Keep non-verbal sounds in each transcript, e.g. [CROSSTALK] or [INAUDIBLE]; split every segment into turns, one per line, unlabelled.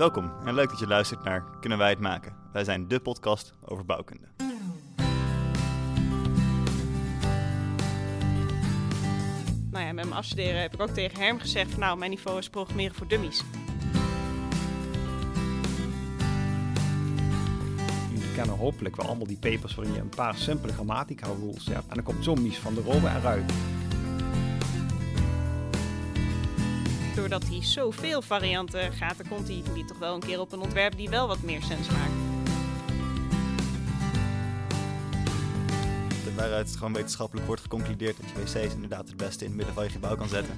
Welkom en leuk dat je luistert naar Kunnen wij het maken? Wij zijn de podcast over bouwkunde.
Nou ja, met mijn afstuderen heb ik ook tegen Herm gezegd van nou, mijn niveau is programmeren voor dummies.
Jullie kennen hopelijk wel allemaal die papers waarin je een paar simpele grammatica rules hebt. En dan komt zombies van de robe eruit.
Doordat hij zoveel varianten gaat, dan komt hij die toch wel een keer op een ontwerp die wel wat meer sens maakt.
Waaruit gewoon wetenschappelijk wordt geconcludeerd dat je wc's inderdaad het beste in het midden van je gebouw kan zetten.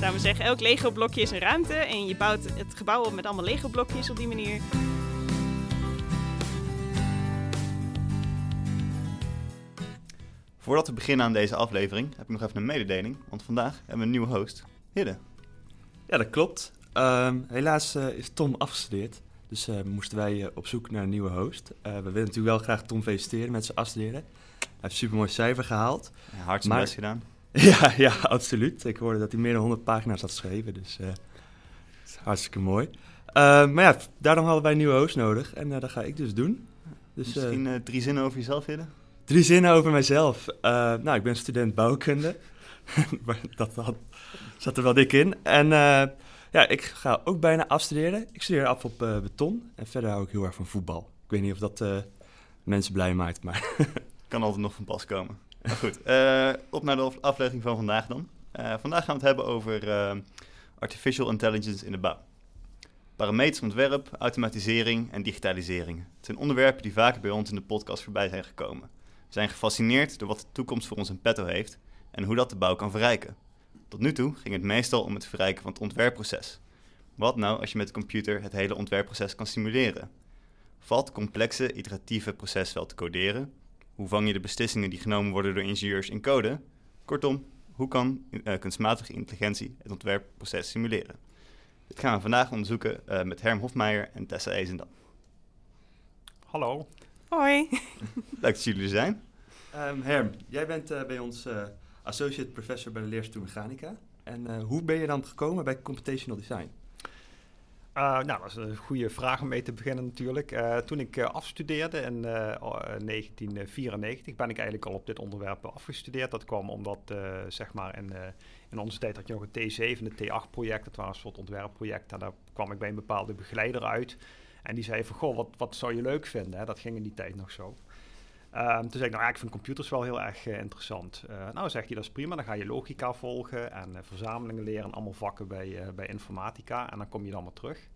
Daarom we zeggen, elk Lego-blokje is een ruimte en je bouwt het gebouw op met allemaal Lego-blokjes op die manier.
Voordat we beginnen aan deze aflevering heb ik nog even een mededeling, want vandaag hebben we een nieuwe host, Hidde.
Ja, dat klopt. Ehm, helaas eh, is Tom afgestudeerd. Dus eh, moesten wij eh, op zoek naar een nieuwe host. We willen natuurlijk wel graag Tom feliciteren met zijn afstuderen. Hij heeft een supermooi cijfer gehaald.
Ja, hard zijn
Maar-
best gedaan. [LAUGHS]
ja, ja, absoluut. Ik hoorde dat hij meer dan 100 pagina's had geschreven. Dus hartstikke mooi. Ehm, maar ja, daarom hadden wij een nieuwe host nodig. En dat ga ik dus doen. Dus
Misschien drie zinnen over jezelf, Hidde?
Drie zinnen over mijzelf. Eh, nou, ik ben student bouwkunde. [LAUGHS] Dat, zat er wel dik in. En eh, ja, ik ga ook bijna afstuderen. Ik studeer af op eh, beton. En verder hou ik heel erg van voetbal. Ik weet niet of dat mensen blij maakt, maar... [LAUGHS]
Kan altijd nog van pas komen. Maar goed, op naar de af- aflevering van vandaag dan. Vandaag gaan we het hebben over artificial intelligence in de bouw. Parametrisch ontwerp, automatisering en digitalisering. Het zijn onderwerpen die vaker bij ons in de podcast voorbij zijn gekomen. Zijn gefascineerd door wat de toekomst voor ons in petto heeft en hoe dat de bouw kan verrijken. Tot nu toe ging het meestal om het verrijken van het ontwerpproces. Wat nou als je met de computer het hele ontwerpproces kan simuleren? Valt complexe, iteratieve proces wel te coderen? Hoe vang je de beslissingen die genomen worden door ingenieurs in code? Kortom, hoe kan eh, kunstmatige intelligentie het ontwerpproces simuleren? Dit gaan we vandaag onderzoeken eh, met Herm Hofmeijer en Tessa Ezendam.
Hallo.
Hoi! [LAUGHS]
Leuk dat jullie er zijn.
Ehm, Herm, jij bent eh, bij ons eh, associate professor bij de leerstoel Mechanica. En eh, hoe ben je dan gekomen bij computational design?
Eh, nou, dat is een goede vraag om mee te beginnen natuurlijk. Eh, toen ik eh, afstudeerde in eh, oh, eh, 1994 ben ik eigenlijk al op dit onderwerp afgestudeerd. Dat kwam omdat, eh, zeg maar, in, eh, in onze tijd had je nog een T7 en een T8-project. Dat waren een soort ontwerpproject. En daar kwam ik bij een bepaalde begeleider uit. En die zei van, goh, wat, wat zou je leuk vinden? Hè? Dat ging in die tijd nog zo. Ehm, toen zei ik, nou ja, ik vind computers wel heel erg eh, interessant. Eh, nou, zeg je, dat is prima. Dan ga je logica volgen en eh, verzamelingen leren. en Allemaal vakken bij, bij informatica. En dan kom je dan maar terug.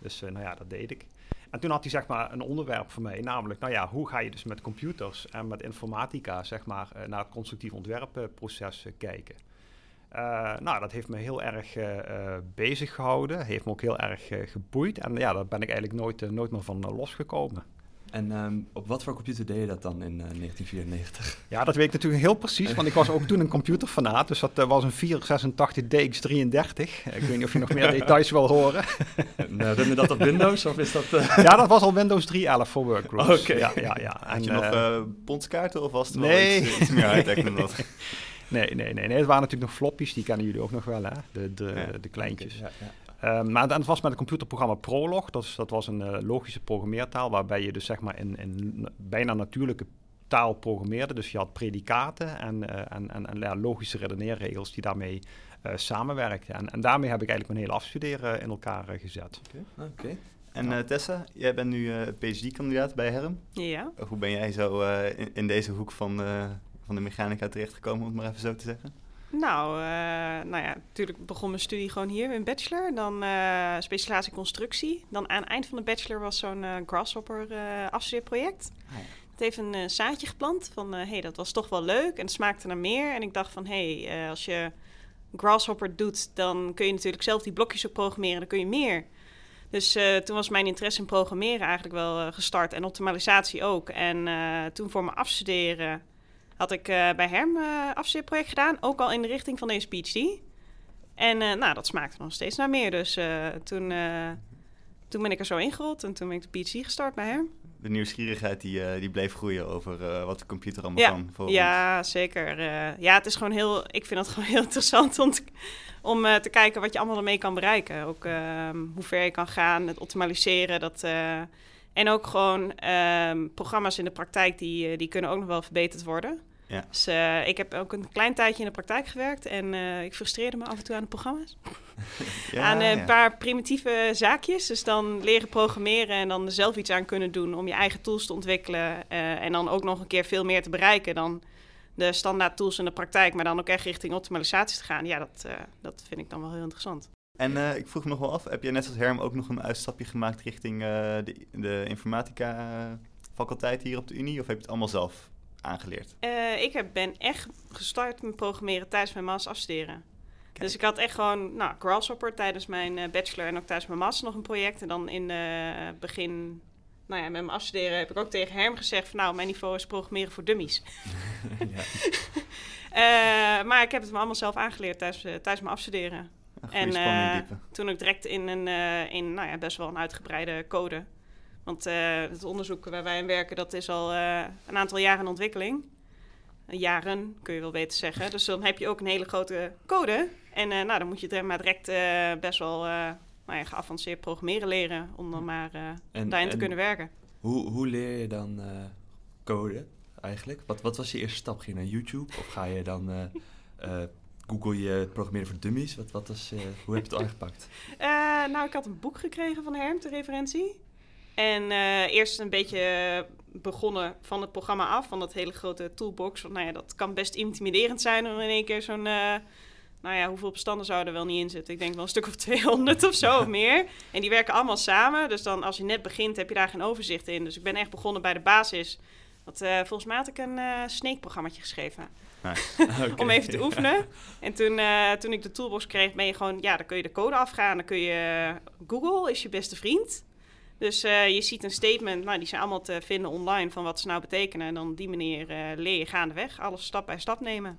Dus nou ja, dat deed ik. En toen had hij zeg maar een onderwerp voor mij. Namelijk, nou ja, hoe ga je dus met computers en met informatica zeg maar naar het constructief ontwerpproces kijken. Eh, nou, dat heeft me heel erg eh, eh, bezig gehouden. Heeft me ook heel erg geboeid. En ja, daar ben ik eigenlijk nooit, nooit meer van losgekomen.
En ehm, op wat voor computer deed je dat dan in eh, 1994?
Ja, dat weet ik natuurlijk heel precies, want ik was ook toen een computerfanaat. Dus dat was een 486 DX33. Ik weet niet of je nog meer [LAUGHS] details wil horen.
en, rende dat op Windows of is dat... [LAUGHS]
Ja, dat was al Windows 3.11 voor Workgroups.
Oké.
Ja, ja, ja.
Had je nog bondskaarten of was het wel
nee.
iets, iets meer high-tech dan dat? [LAUGHS]
nee, nee, nee, nee. Het waren natuurlijk nog floppies, die kennen jullie ook nog wel, hè? De, de,
Ja,
de kleintjes.
Ja, ja.
Ehm, maar het was met het computerprogramma Prolog. Dat, is, dat was een eh, logische programmeertaal waarbij je dus zeg maar in, in bijna natuurlijke taal programmeerde. Dus je had predicaten en, eh, en, en, en ja, logische redeneerregels die daarmee eh, samenwerkten. En, en daarmee heb ik eigenlijk mijn hele afstuderen in elkaar gezet.
Oké. Oké.
En Tessa, jij bent nu eh, PhD-kandidaat bij Herm.
Ja.
Hoe ben jij zo eh, in, in deze hoek van, eh, van de mechanica terechtgekomen, om het maar even zo te zeggen?
Nou, eh, nou ja, natuurlijk begon mijn studie gewoon hier in bachelor. Dan eh specialisatie constructie. Dan aan het eind van de bachelor was zo'n eh, Grasshopper afstudeerproject.
Ah, ja.
Het heeft een zaadje geplant van, hé, hey, dat was toch wel leuk. En het smaakte naar meer. En ik dacht van, hé, hey, als je Grasshopper doet, dan kun je natuurlijk zelf die blokjes op programmeren. Dan kun je meer. Dus toen was mijn interesse in programmeren eigenlijk wel gestart. En optimalisatie ook. En toen voor mijn afstuderen had ik eh, bij Herm eh afstudeerproject gedaan. Ook al in de richting van deze PhD. En eh, nou, dat smaakte nog steeds naar meer. Dus toen, toen ben ik er zo ingerold. En toen ben ik de PhD gestart bij Herm.
de nieuwsgierigheid die, die bleef groeien over wat de computer allemaal
Ja,
kan. Voor
Ja, zeker. Ja, het is gewoon heel. Ik vind het gewoon heel interessant om te, om, te kijken wat je allemaal ermee kan bereiken. Ook ehm, hoe ver je kan gaan, het optimaliseren. Dat, en ook gewoon ehm, programma's in de praktijk die, die kunnen ook nog wel verbeterd worden.
Ja.
Dus eh, ik heb ook een klein tijdje in de praktijk gewerkt en eh, ik frustreerde me af en toe aan de programma's. [LAUGHS]
Ja,
aan een
ja.
paar primitieve zaakjes. Dus dan leren programmeren en dan er zelf iets aan kunnen doen om je eigen tools te ontwikkelen. eh, en dan ook nog een keer veel meer te bereiken dan de standaard tools in de praktijk, maar dan ook echt richting optimalisatie te gaan. Ja, dat, dat vind ik dan wel heel interessant.
En ik vroeg me nog wel af, heb jij net als Herm ook nog een uitstapje gemaakt richting de, de informatica faculteit hier op de Unie? Of heb je het allemaal zelf aangeleerd?
Eh, ik heb, ben echt gestart met programmeren tijdens mijn master afstuderen.
Kijk.
Dus ik had echt gewoon, nou, Grasshopper tijdens mijn eh, bachelor en ook tijdens mijn master nog een project. En dan in eh begin, nou ja, met mijn afstuderen heb ik ook tegen Herm gezegd van, nou, mijn niveau is programmeren voor dummies. [LAUGHS] [LAUGHS] maar ik heb het me allemaal zelf aangeleerd tijdens, tijdens mijn afstuderen. En toen ook direct in een, in, nou ja, best wel een uitgebreide code. Want eh, het onderzoek waar wij in werken, dat is al eh, een aantal jaren in ontwikkeling. Jaren, kun je wel beter zeggen. Dus dan heb je ook een hele grote code. En eh, nou, dan moet je er maar direct eh, best wel eh, nou ja, geavanceerd programmeren leren... om dan maar eh,
En,
daarin te
en
kunnen werken.
Hoe, hoe leer je dan eh, code eigenlijk? Wat, wat was je eerste stap? Ging je naar YouTube? Of ga je dan eh, [LAUGHS] eh, Google je programmeren voor dummies? Wat, wat eh, hoe heb je het [LAUGHS] aangepakt?
Eh, nou, ik had een boek gekregen van Herm, ter referentie. En eh, eerst een beetje begonnen van het programma af, van dat hele grote toolbox. Want nou ja, dat kan best intimiderend zijn om in één keer zo'n... eh, nou ja, hoeveel bestanden zouden er wel niet in zitten? Ik denk wel een stuk of [LAUGHS] 200 of zo of meer. En die werken allemaal samen. Dus dan als je net begint, heb je daar geen overzicht in. Dus ik ben echt begonnen bij de basis. Want eh, volgens mij had ik een eh Snake-programmaatje geschreven [LAUGHS] [LAUGHS] om even te oefenen. En toen, toen ik de toolbox kreeg, ben je gewoon, ja, dan kun je de code afgaan. Dan kun je, Google is je beste vriend. Dus eh, je ziet een statement, nou, die zijn allemaal te vinden online van wat ze nou betekenen. En dan op die manier eh, leer je gaandeweg alles stap bij stap nemen.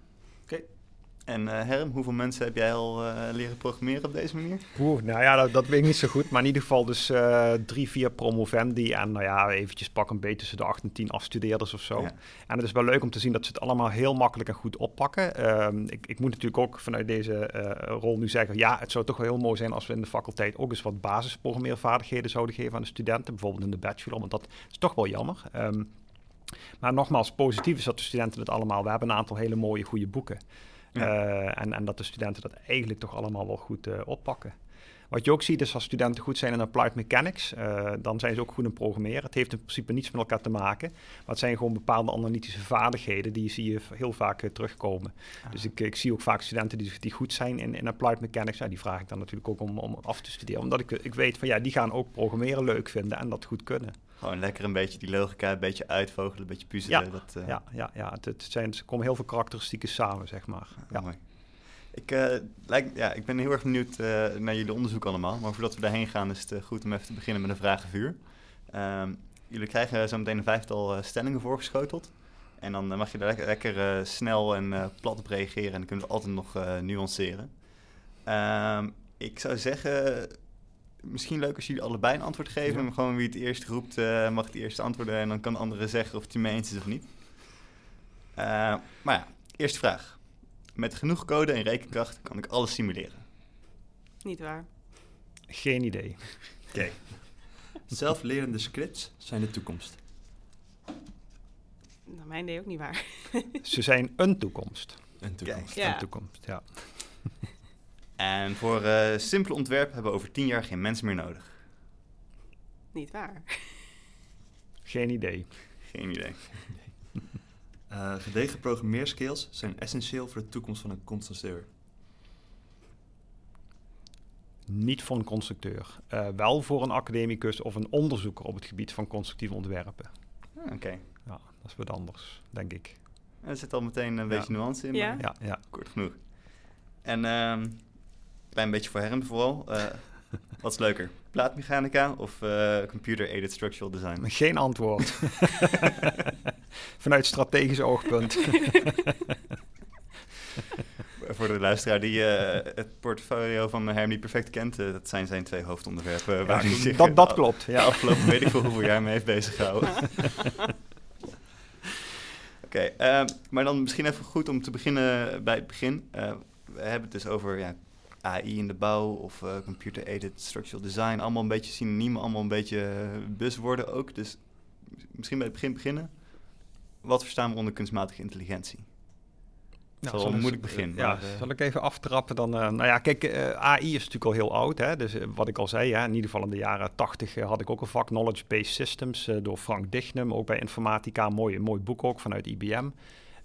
En eh, Herm, hoeveel mensen heb jij al eh, leren programmeren op deze manier?
Oeh, nou ja, dat, dat weet ik niet zo goed. Maar in ieder geval dus eh, drie, vier promovendi. En nou ja, eventjes pak een beetje tussen de acht en tien afstudeerders of zo.
Ja.
En het is wel leuk om te zien dat ze het allemaal heel makkelijk en goed oppakken. Ehm, ik, ik moet natuurlijk ook vanuit deze rol nu zeggen... ja, het zou toch wel heel mooi zijn als we in de faculteit... ook eens wat basisprogrammeervaardigheden zouden geven aan de studenten. Bijvoorbeeld in de bachelor, want dat is toch wel jammer. Ehm, maar nogmaals, positief is dat de studenten het allemaal... We hebben een aantal hele mooie, goede boeken.
Ja.
Eh, en, en dat de studenten dat eigenlijk toch allemaal wel goed eh, oppakken. Wat je ook ziet is als studenten goed zijn in applied mechanics, eh, dan zijn ze ook goed in programmeren. Het heeft in principe niets met elkaar te maken, maar het zijn gewoon bepaalde analytische vaardigheden die zie je heel vaak terugkomen. Dus ik, ik zie ook vaak studenten die, die goed zijn in, in applied mechanics, ja, die vraag ik dan natuurlijk ook om, om af te studeren, omdat ik, ik weet van ja, die gaan ook programmeren leuk vinden en dat goed kunnen.
Gewoon lekker een beetje die logica, een beetje uitvogelen, een beetje puzzelen.
Ja,
dat, eh,
Ja, ja, ja het, het zijn, er komen heel veel karakteristieken samen, zeg maar. Ja.
Mooi. Ik, eh, lijkt, ja, ik ben heel erg benieuwd eh, naar jullie onderzoek allemaal. Maar voordat we daarheen gaan is het goed om even te beginnen met een vragenvuur. Ehm, jullie krijgen zo meteen een vijftal stellingen voorgeschoteld. En dan mag je er lekker, lekker snel en plat op reageren. En dan kunnen we altijd nog nuanceren. Ehm, ik zou zeggen, misschien leuk als jullie allebei een antwoord geven.
Ja.
Maar gewoon wie het eerst roept, eh, mag het eerst antwoorden. En dan kan de andere zeggen of het mee eens is of niet. Eh, maar ja, eerste vraag. Met genoeg code en rekenkracht kan ik alles simuleren.
Niet waar.
Geen idee.
Oké. [LAUGHS]
Zelflerende scripts zijn de toekomst.
Nou, mijn idee ook niet waar.
Ze zijn een toekomst.
Een toekomst.
Ja.
Een toekomst, ja.
En voor eh simpele ontwerp hebben we over tien jaar geen mensen meer nodig.
Niet waar.
Geen idee.
Geen idee. [LAUGHS]
Eh, gedegen programmeerskills zijn essentieel voor de toekomst van een constructeur.
Niet voor een constructeur. Eh, wel voor een academicus of een onderzoeker op het gebied van constructief ontwerpen.
Ah, Oké.
Ja, dat is wat anders, denk ik.
Er zit al meteen een
Ja.
beetje nuance in,
Ja.
maar
Ja, ja.
kort genoeg. En ehm klein beetje voor Herm vooral. Eh, [LAUGHS] wat is leuker? Plaatmechanica of eh, computer-aided structural design? [LAUGHS]
Geen antwoord. [LAUGHS] Vanuit strategisch oogpunt.
voor de luisteraar die eh, het portfolio van Herm niet perfect kent, dat zijn zijn twee hoofdonderwerpen.
Ja,
waar
dat, dat klopt. Ja.
afgelopen weet ik veel hoeveel jaar mee heeft bezig gehouden. Oké, ehm, maar dan misschien even goed om te beginnen bij het begin. We hebben het dus over ja, AI in de bouw of eh, computer-aided structural design. Allemaal een beetje synoniemen, allemaal een beetje uh, buzzwoorden ook. Dus misschien bij het begin beginnen. Wat verstaan we onder kunstmatige intelligentie?
Ja,
zal
zal
een
ik-
moeilijk begin,
Ja,
maar, eh,
zal ik even aftrappen dan? eh, nou ja, kijk, eh, AI is natuurlijk al heel oud. Hè? Dus eh, wat ik al zei, hè, in ieder geval in de jaren 80 eh, had ik ook een vak Knowledge-Based Systems eh, door Frank Dignum, ook bij Informatica. Mooi, mooi boek ook vanuit IBM.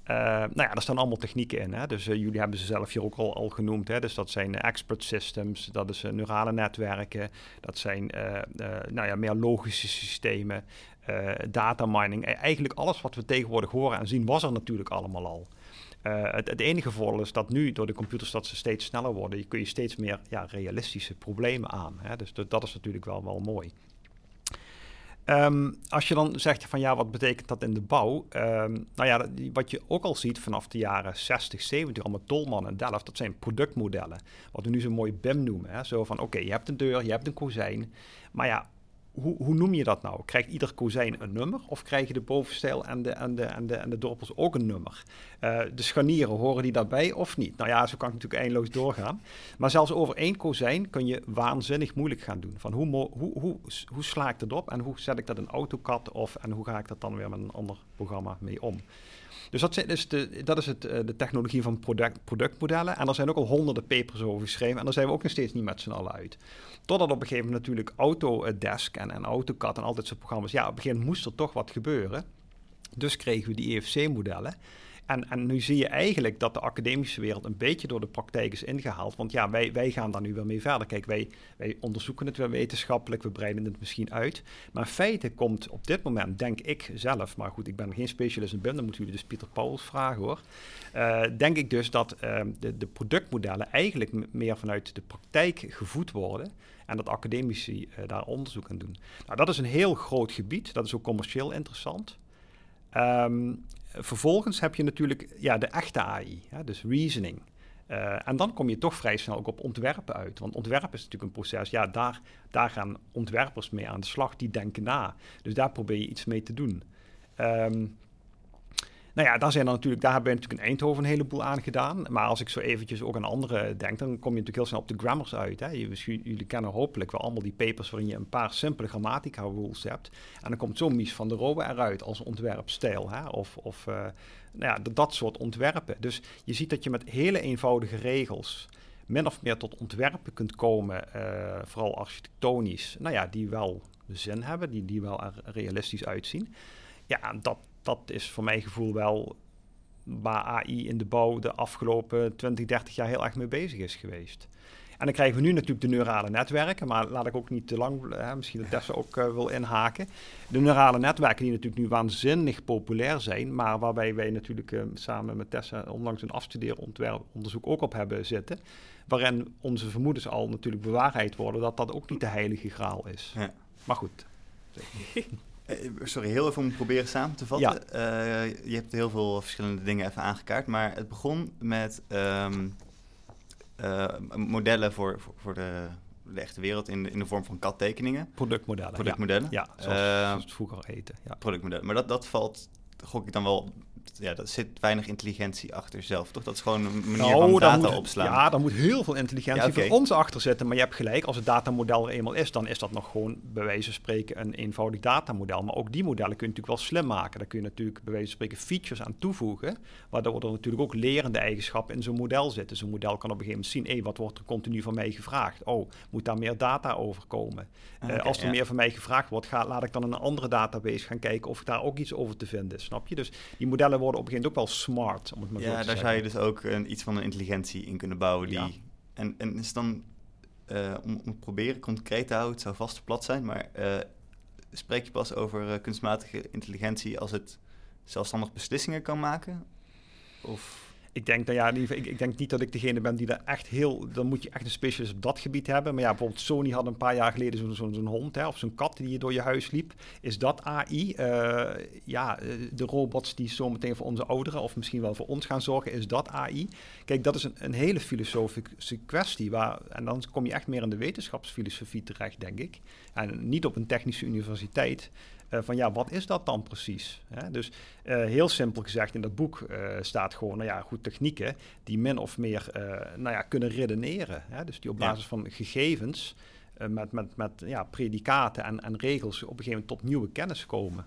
Eh, nou ja, daar staan allemaal technieken in. Hè? Dus eh, jullie hebben ze zelf hier ook al, al genoemd. Hè? Dus dat zijn eh, expert systems, dat is neurale netwerken, dat zijn nou ja, meer logische systemen, data mining. E- Eigenlijk alles wat we tegenwoordig horen en zien was er natuurlijk allemaal al. Het, het enige voordeel is dat nu door de computers dat ze steeds sneller worden, je kun je steeds meer ja, realistische problemen aan. Hè? Dus dat, dat is natuurlijk wel, wel mooi. Ehm, als je dan zegt van ja, wat betekent dat in de bouw? Ehm, nou ja, wat je ook al ziet vanaf de jaren 60, 70, al met Tolman en Delft, dat zijn productmodellen. Wat we nu zo mooi BIM noemen. Hè? Zo van oké, je hebt een deur, je hebt een kozijn. Maar ja, hoe, hoe noem je dat nou? Krijgt ieder kozijn een nummer? Of krijgen de bovenstijl en de, en de, en de, en de dorpels ook een nummer? Eh, de scharnieren, horen die daarbij of niet? Nou ja, zo kan ik natuurlijk eindeloos doorgaan. Maar zelfs over één kozijn kun je waanzinnig moeilijk gaan doen. Van hoe, hoe, hoe, hoe sla ik dat op en hoe zet ik dat in AutoCAD of en hoe ga ik dat dan weer met een ander programma mee om? Dus dat, zijn, dus de, dat is het, eh, de technologie van product, productmodellen. En er zijn ook al honderden papers over geschreven. En daar zijn we ook nog steeds niet met z'n allen uit. Totdat op een gegeven moment natuurlijk Autodesk en, en AutoCAD en al dit soort programma's... Ja, op een gegeven moment moest er toch wat gebeuren. Dus kregen we die EFC-modellen. En, en nu zie je eigenlijk dat de academische wereld een beetje door de praktijk is ingehaald. Want ja, wij, wij gaan daar nu weer mee verder. Kijk, wij, wij onderzoeken het weer wetenschappelijk, we breiden het misschien uit. Maar in feite komt op dit moment, denk ik zelf, maar goed, ik ben geen specialist in BIM, dan moeten jullie dus Pieter Pauwels vragen hoor. Eh, denk ik dus dat eh, de, de productmodellen eigenlijk meer vanuit de praktijk gevoed worden. En dat academici eh, daar onderzoek aan doen. Nou, dat is een heel groot gebied. Dat is ook commercieel interessant. Ehm, vervolgens heb je natuurlijk ja, de echte AI, dus reasoning. Eh, en dan kom je toch vrij snel ook op ontwerpen uit. Want ontwerpen is natuurlijk een proces. Ja, daar, daar gaan ontwerpers mee aan de slag. Die denken na. Dus daar probeer je iets mee te doen. Ehm, nou ja, daar, zijn er natuurlijk, daar hebben we natuurlijk in Eindhoven een heleboel aan gedaan. Maar als ik zo eventjes ook aan andere denk, dan kom je natuurlijk heel snel op de grammars uit. Hè. Jullie kennen hopelijk wel allemaal die papers waarin je een paar simpele grammatica rules hebt. En dan komt zo'n Mies van der Rohe eruit als ontwerpstijl. Hè. Of, of eh, nou ja, dat, soort ontwerpen. Dus je ziet dat je met hele eenvoudige regels min of meer tot ontwerpen kunt komen, eh, vooral architectonisch, nou ja, die wel zin hebben, die, die wel realistisch uitzien. Ja, dat, dat is voor mijn gevoel wel waar AI in de bouw de afgelopen 20, 30 jaar heel erg mee bezig is geweest. En dan krijgen we nu natuurlijk de neurale netwerken, maar laat ik ook niet te lang, eh, misschien dat Tessa ook eh, wil inhaken. De neurale netwerken die natuurlijk nu waanzinnig populair zijn, maar waarbij wij natuurlijk eh, samen met Tessa onlangs een afstudeeronderzoek ook op hebben zitten, waarin onze vermoedens al natuurlijk bewaarheid worden dat dat ook niet de heilige graal is.
Ja.
Maar goed, [LAUGHS]
Sorry, heel even om te proberen samen te vatten. Eh, je hebt heel veel verschillende dingen even aangekaart, maar het begon met ehm, eh, modellen voor, voor, voor de, de echte wereld in de, in de vorm van CAD-tekeningen,
productmodellen.
productmodellen.
Ja, ja zoals,
Eh,
zoals het vroeger eten. Ja.
productmodellen. Maar dat, dat valt, gok ik dan wel, ja, daar zit weinig intelligentie achter zelf, toch? Dat is gewoon een manier van
daar
data
Nou, moet,
opslaan.
Ja, daar moet heel veel intelligentie
Ja,
voor ons achter zitten. Maar je hebt gelijk, als het datamodel er eenmaal is, dan is dat nog gewoon bij wijze van spreken een eenvoudig datamodel. Maar ook die modellen kun je natuurlijk wel slim maken. Daar kun je natuurlijk bij wijze van spreken features aan toevoegen, waardoor er natuurlijk ook lerende eigenschappen in zo'n model zitten. Zo'n model kan op een gegeven moment zien, hé, wat wordt er continu van mij gevraagd? Oh, moet daar meer data over komen?
Ah,
Eh, als er
ja.
meer van mij gevraagd wordt, ga, laat ik dan in een andere database gaan kijken of daar ook iets over te vinden is, snap je? Dus die modellen worden op een gegeven moment ook wel smart, om het maar
Ja,
te
daar
zeggen.
zou je dus ook een, iets van een intelligentie in kunnen bouwen. Die,
Ja.
en, en is dan, eh, om, om het proberen concreet te houden, het zou vast plat zijn, maar eh, spreek je pas over eh, kunstmatige intelligentie als het zelfstandig beslissingen kan maken? Of,
Ik denk, nou ja, ik, ik denk niet dat ik degene ben die daar echt heel... Dan moet je echt een specialist op dat gebied hebben. Maar ja, bijvoorbeeld Sony had een paar jaar geleden zo'n zo'n hond hè, of zo'n kat die door je huis liep. Is dat AI? Eh, ja, eh, de robots die zometeen voor onze ouderen of misschien wel voor ons gaan zorgen, is dat AI? Kijk, dat is een, een hele filosofische kwestie. Waar, en dan kom je echt meer in de wetenschapsfilosofie terecht, denk ik. En niet op een technische universiteit. Uh, van ja, wat is dat dan precies? Hè? Dus uh, heel simpel gezegd, in dat boek uh, staat gewoon, nou ja, goed, technieken die min of meer, nou ja, kunnen redeneren. Hè? Dus die op basis ja. van gegevens, met, met, met ja, predicaten en, en regels op een gegeven moment tot nieuwe kennis komen.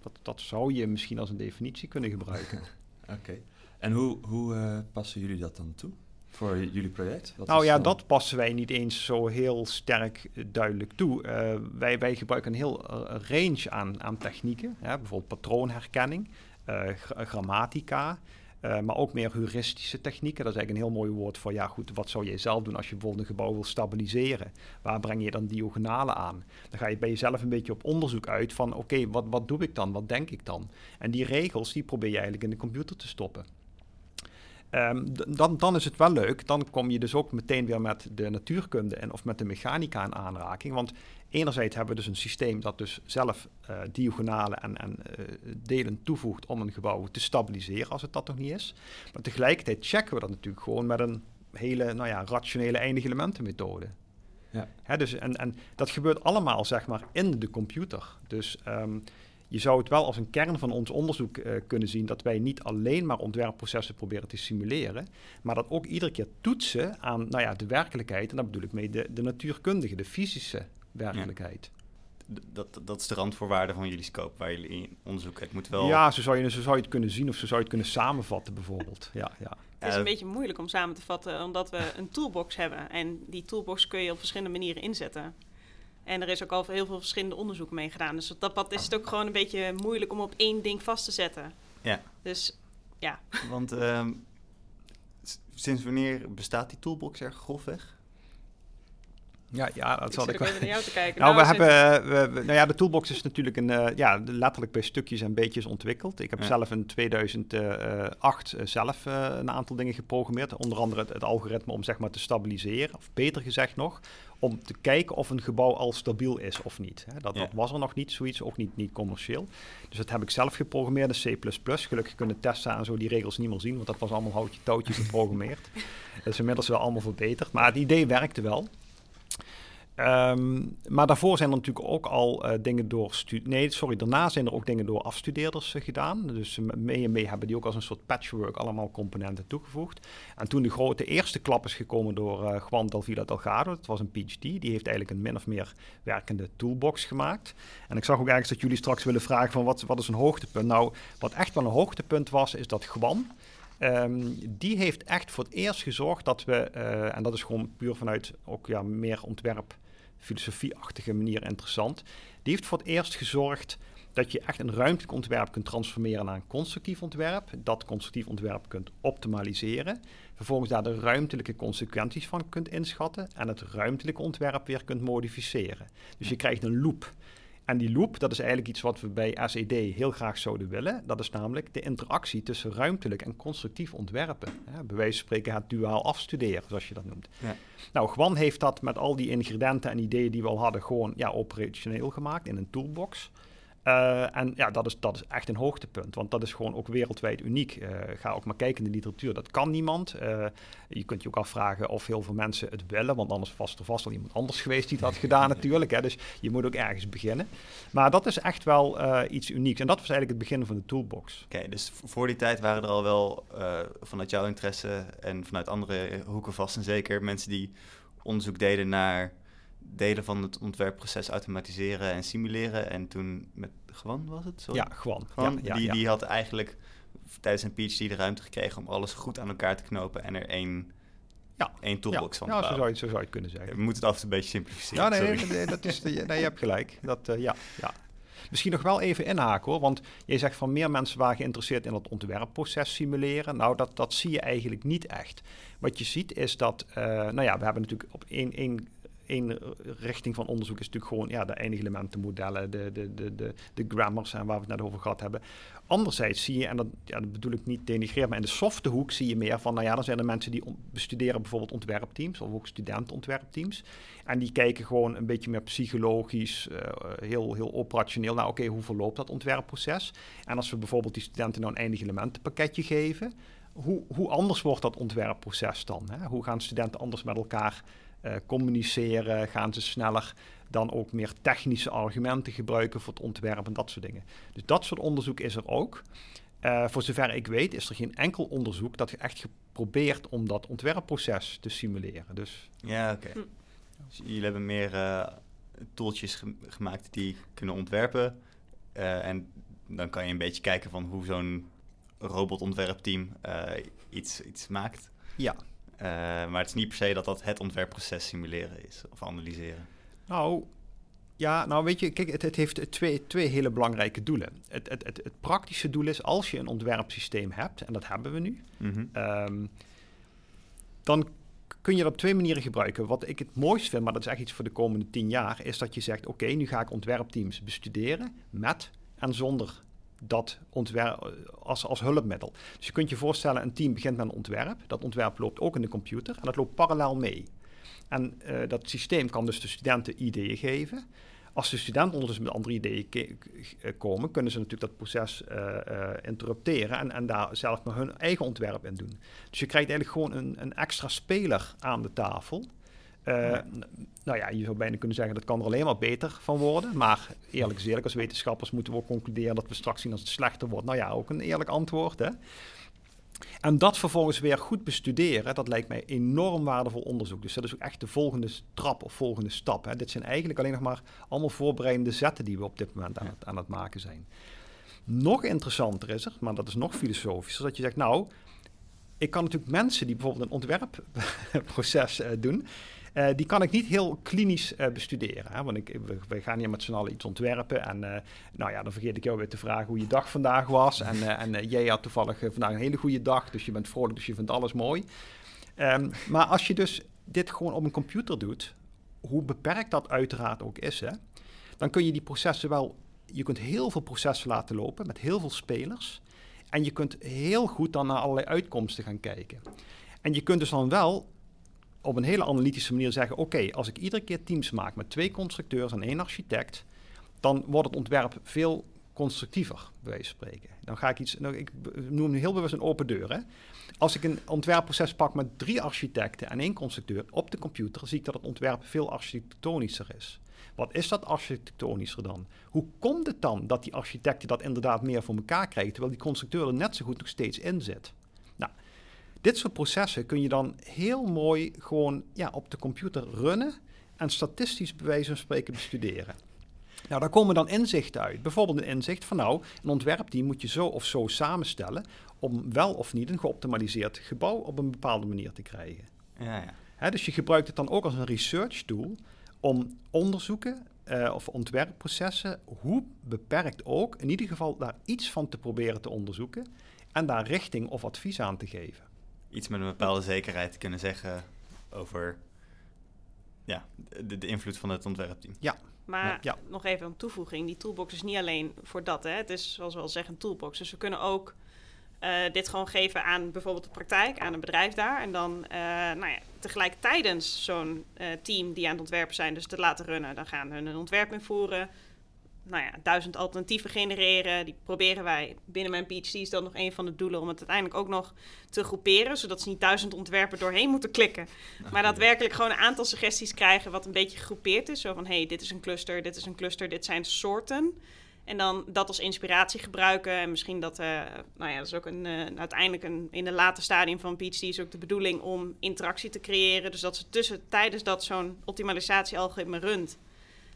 Dat, dat zou je misschien als een definitie kunnen gebruiken. [LAUGHS]
Oké. Okay. En hoe, hoe passen jullie dat dan toe? Voor jullie project?
Wat nou ja, dan... dat passen wij niet eens zo heel sterk duidelijk toe. Uh, wij, wij gebruiken een heel uh, range aan, aan technieken. Hè? Bijvoorbeeld patroonherkenning, grammatica, maar ook meer heuristische technieken. Dat is eigenlijk een heel mooi woord voor, ja goed, wat zou jij zelf doen als je bijvoorbeeld een gebouw wil stabiliseren? Waar breng je dan diagonalen aan? Dan ga je bij jezelf een beetje op onderzoek uit van, oké, okay, wat, wat doe ik dan? Wat denk ik dan? En die regels, die probeer je eigenlijk in de computer te stoppen. Um, dan, dan is het wel leuk. Dan kom je dus ook meteen weer met de natuurkunde en of met de mechanica in aanraking. Want enerzijds hebben we dus een systeem dat dus zelf uh, diagonalen en, en uh, delen toevoegt om een gebouw te stabiliseren als het dat nog niet is. Maar tegelijkertijd checken we dat natuurlijk gewoon met een hele nou ja, rationele eindige elementenmethode. Ja. Hè, dus, en, en dat gebeurt allemaal zeg maar in de computer. Dus um, je zou het wel als een kern van ons onderzoek uh, kunnen zien dat wij niet alleen maar ontwerpprocessen proberen te simuleren, maar dat ook iedere keer toetsen aan nou ja, de werkelijkheid. En daar bedoel ik mee de, de natuurkundige, de fysische werkelijkheid.
Ja. Dat, dat is de randvoorwaarde van jullie scope waar jullie in onderzoeken. Het moet wel...
Ja, zo zou, je, zo zou je het kunnen zien of zo zou je het kunnen samenvatten bijvoorbeeld. Ja, ja.
Het is een beetje moeilijk om samen te vatten, omdat we een toolbox hebben. En die toolbox kun je op verschillende manieren inzetten. En er is ook al heel veel verschillende onderzoeken mee gedaan. Dus op dat pad is het ook gewoon een beetje moeilijk om op één ding vast te zetten.
Ja.
Dus ja.
Want uh, sinds wanneer bestaat die toolbox er grofweg?
Ja, ja, dat zal ik
wel. naar jou te kijken.
Nou, [LAUGHS] nou we hebben, we, nou ja, de toolbox is natuurlijk een, uh, ja, letterlijk bij stukjes en beetjes ontwikkeld. Ik heb ja. zelf in 2008 uh, zelf uh, een aantal dingen geprogrammeerd. Onder andere het, het, algoritme om zeg maar te stabiliseren, of beter gezegd nog, om te kijken of een gebouw al stabiel is of niet. Hè. Dat, ja. dat, was er nog niet, zoiets, ook niet, niet commercieel. Dus dat heb ik zelf geprogrammeerd in C++. Gelukkig kunnen Tessa en zo die regels niet meer zien, want dat was allemaal houtje touwtje geprogrammeerd. [LAUGHS] dat is inmiddels wel allemaal verbeterd, maar het idee werkte wel. Um, maar daarvoor zijn er natuurlijk ook al uh, dingen door... Nee, sorry, daarna zijn er ook dingen door afstudeerders uh, gedaan. Dus mee en mee hebben die ook als een soort patchwork allemaal componenten toegevoegd. En toen de grote eerste klap is gekomen door uh, Juan Dalvila Delgado, dat was een PhD, die heeft eigenlijk een min of meer werkende toolbox gemaakt. En ik zag ook ergens dat jullie straks willen vragen van wat, wat is een hoogtepunt? Nou, wat echt wel een hoogtepunt was, is dat Juan... Um, die heeft echt voor het eerst gezorgd dat we, uh, en dat is gewoon puur vanuit ook ja, meer ontwerp filosofieachtige manier interessant. Die heeft voor het eerst gezorgd dat je echt een ruimtelijk ontwerp kunt transformeren naar een constructief ontwerp. Dat constructief ontwerp kunt optimaliseren. Vervolgens daar de ruimtelijke consequenties van kunt inschatten. En het ruimtelijke ontwerp weer kunt modificeren. Dus je krijgt een loop. En die loop, dat is eigenlijk iets wat we bij SED heel graag zouden willen. Dat is namelijk de interactie tussen ruimtelijk en constructief ontwerpen. Hè, bij wijze van spreken het duaal afstuderen, zoals je dat noemt. Ja. Nou, Gwan heeft dat met al die ingrediënten en ideeën die we al hadden, gewoon ja, operationeel gemaakt in een toolbox. Uh, en ja, dat is, dat is echt een hoogtepunt, want dat is gewoon ook wereldwijd uniek. Uh, ga ook maar kijken in de literatuur, dat kan niemand. Uh, je kunt je ook afvragen of heel veel mensen het willen, want anders was er vast al iemand anders geweest die het had gedaan [LAUGHS] natuurlijk. Hè, dus je moet ook ergens beginnen. Maar dat is echt wel iets unieks en dat was eigenlijk het begin van de toolbox.
Oké, okay, dus voor die tijd waren er al wel vanuit jouw interesse en vanuit andere hoeken vast en zeker mensen die onderzoek deden naar delen van het ontwerpproces automatiseren en simuleren. En toen met Gwan was het?
Sorry? Ja, Gwan.
Gwan ja, die, ja. die had eigenlijk tijdens een PhD de ruimte gekregen om alles goed aan elkaar te knopen en er één, ja. één toolbox van
ja. Zo zou, je, zo zou je kunnen zeggen.
We moeten het af en toe een beetje simplificeren.
Ja, nee, nee, dat is, [LAUGHS] nee, je hebt gelijk. Dat, uh, ja, ja. Misschien nog wel even inhaken hoor, want je zegt van meer mensen waren geïnteresseerd in het ontwerpproces simuleren. Nou, dat, dat zie je eigenlijk niet echt. Wat je ziet is dat, uh, nou ja, we hebben natuurlijk op één, één één richting van onderzoek is natuurlijk gewoon ja, de eindige elementenmodellen, de, de, de, de, de grammars en waar we het net over gehad hebben. Anderzijds zie je, en dat, ja, dat bedoel ik niet denigreer, maar in de softe hoek zie je meer van, nou ja, dan zijn er mensen die bestuderen bijvoorbeeld ontwerpteams of ook studentenontwerpteams. En die kijken gewoon een beetje meer psychologisch, uh, heel, heel operationeel naar, oké, hoe verloopt dat ontwerpproces? En als we bijvoorbeeld die studenten nou een eindig elementenpakketje geven, hoe, hoe anders wordt dat ontwerpproces dan? Hè? Hoe gaan studenten anders met elkaar uh, communiceren? Gaan ze sneller dan ook meer technische argumenten gebruiken voor het ontwerpen en dat soort dingen? Dus dat soort onderzoek is er ook. Uh, voor zover ik weet is er geen enkel onderzoek dat echt geprobeerd om dat ontwerpproces te simuleren. Dus,
ja, oké. Okay. Dus jullie hebben meer uh, tooltjes gemaakt die kunnen ontwerpen. en dan kan je een beetje kijken van hoe zo'n robotontwerpteam uh, iets, iets maakt.
Ja.
Uh, maar het is niet per se dat dat het ontwerpproces simuleren is of analyseren.
Nou, ja, nou weet je, kijk, het, het heeft twee, twee hele belangrijke doelen. Het, het, het, het, praktische doel is als je een ontwerpsysteem hebt, en dat hebben we nu, mm -hmm. um, dan kun je dat op twee manieren gebruiken. Wat ik het mooist vind, maar dat is echt iets voor de komende tien jaar, is dat je zegt: Oké, okay, nu ga ik ontwerpteams bestuderen met en zonder dat ontwerp als, als hulpmiddel. Dus je kunt je voorstellen, een team begint met een ontwerp. Dat ontwerp loopt ook in de computer en dat loopt parallel mee. En uh, dat systeem kan dus de studenten ideeën geven. Als de studenten ondertussen met andere ideeën komen, kunnen ze natuurlijk dat proces uh, interrupteren en, en daar zelf maar hun eigen ontwerp in doen. Dus je krijgt eigenlijk gewoon een, een extra speler aan de tafel. Uh, nou ja, je zou bijna kunnen zeggen dat kan er alleen maar beter van worden. Maar eerlijk is eerlijk, als wetenschappers moeten we ook concluderen dat we straks zien als het slechter wordt. Nou ja, ook een eerlijk antwoord. Hè? En dat vervolgens weer goed bestuderen, dat lijkt mij enorm waardevol onderzoek. Dus dat is ook echt de volgende trap of volgende stap. Hè. Dit zijn eigenlijk alleen nog maar allemaal voorbereidende zetten die we op dit moment aan, het, aan het maken zijn. Nog interessanter is er, maar dat is nog filosofischer, dat je zegt, nou, ik kan natuurlijk mensen die bijvoorbeeld een ontwerpproces uh, doen, uh, die kan ik niet heel klinisch uh, bestuderen. Hè? Want ik, we, gaan hier met z'n allen iets ontwerpen. En uh, nou ja, dan vergeet ik jou weer te vragen hoe je dag vandaag was. En, en jij had toevallig vandaag een hele goede dag. Dus je bent vrolijk, dus je vindt alles mooi. Um, maar als je dus dit gewoon op een computer doet, hoe beperkt dat uiteraard ook is, hè, dan kun je die processen wel. Je kunt heel veel processen laten lopen met heel veel spelers. En je kunt heel goed dan naar allerlei uitkomsten gaan kijken. En je kunt dus dan wel op een hele analytische manier zeggen: oké, als ik iedere keer teams maak met twee constructeurs en één architect, dan wordt het ontwerp veel constructiever, bij wijze van spreken. Dan ga ik iets, nou, ik noem heel bewust een open deur. Hè. Als ik een ontwerpproces pak met drie architecten en één constructeur op de computer, zie ik dat het ontwerp veel architectonischer is. Wat is dat architectonischer dan? Hoe komt het dan dat die architecten dat inderdaad meer voor elkaar krijgen, terwijl die constructeur er net zo goed nog steeds in zit? Dit soort processen kun je dan heel mooi gewoon ja, op de computer runnen en statistisch bij wijze van spreken bestuderen. Nou, daar komen dan inzichten uit. Bijvoorbeeld een inzicht van nou, een ontwerpteam moet je zo of zo samenstellen om wel of niet een geoptimaliseerd gebouw op een bepaalde manier te krijgen.
Ja,
ja. dus je gebruikt het dan ook als een research tool om onderzoeken uh, of ontwerpprocessen, hoe beperkt ook, in ieder geval daar iets van te proberen te onderzoeken en daar richting of advies aan te geven
iets met een bepaalde zekerheid kunnen zeggen over ja, de, de invloed van het ontwerpteam.
Ja.
Maar ja. nog even een toevoeging. Die toolbox is niet alleen voor dat. Hè. Het is zoals we al zeggen een toolbox. Dus we kunnen ook uh, dit gewoon geven aan bijvoorbeeld de praktijk, aan een bedrijf daar. En dan uh, nou ja, tegelijk tijdens zo'n uh, team die aan het ontwerpen zijn, dus te laten runnen. Dan gaan hun een ontwerp invoeren nou ja, duizend alternatieven genereren. Die proberen wij binnen mijn PhD is dat nog een van de doelen om het uiteindelijk ook nog te groeperen, zodat ze niet duizend ontwerpen doorheen moeten klikken. Nou, maar daadwerkelijk gewoon een aantal suggesties krijgen wat een beetje gegroepeerd is. Zo van, hey, dit is een cluster, dit is een cluster, dit zijn soorten. En dan dat als inspiratie gebruiken. En misschien dat, uh, nou ja, dat is ook een, uh, uiteindelijk een, in een later stadium van PhD is ook de bedoeling om interactie te creëren. Dus dat ze tussen, tijdens dat zo'n optimalisatie-algoritme runt,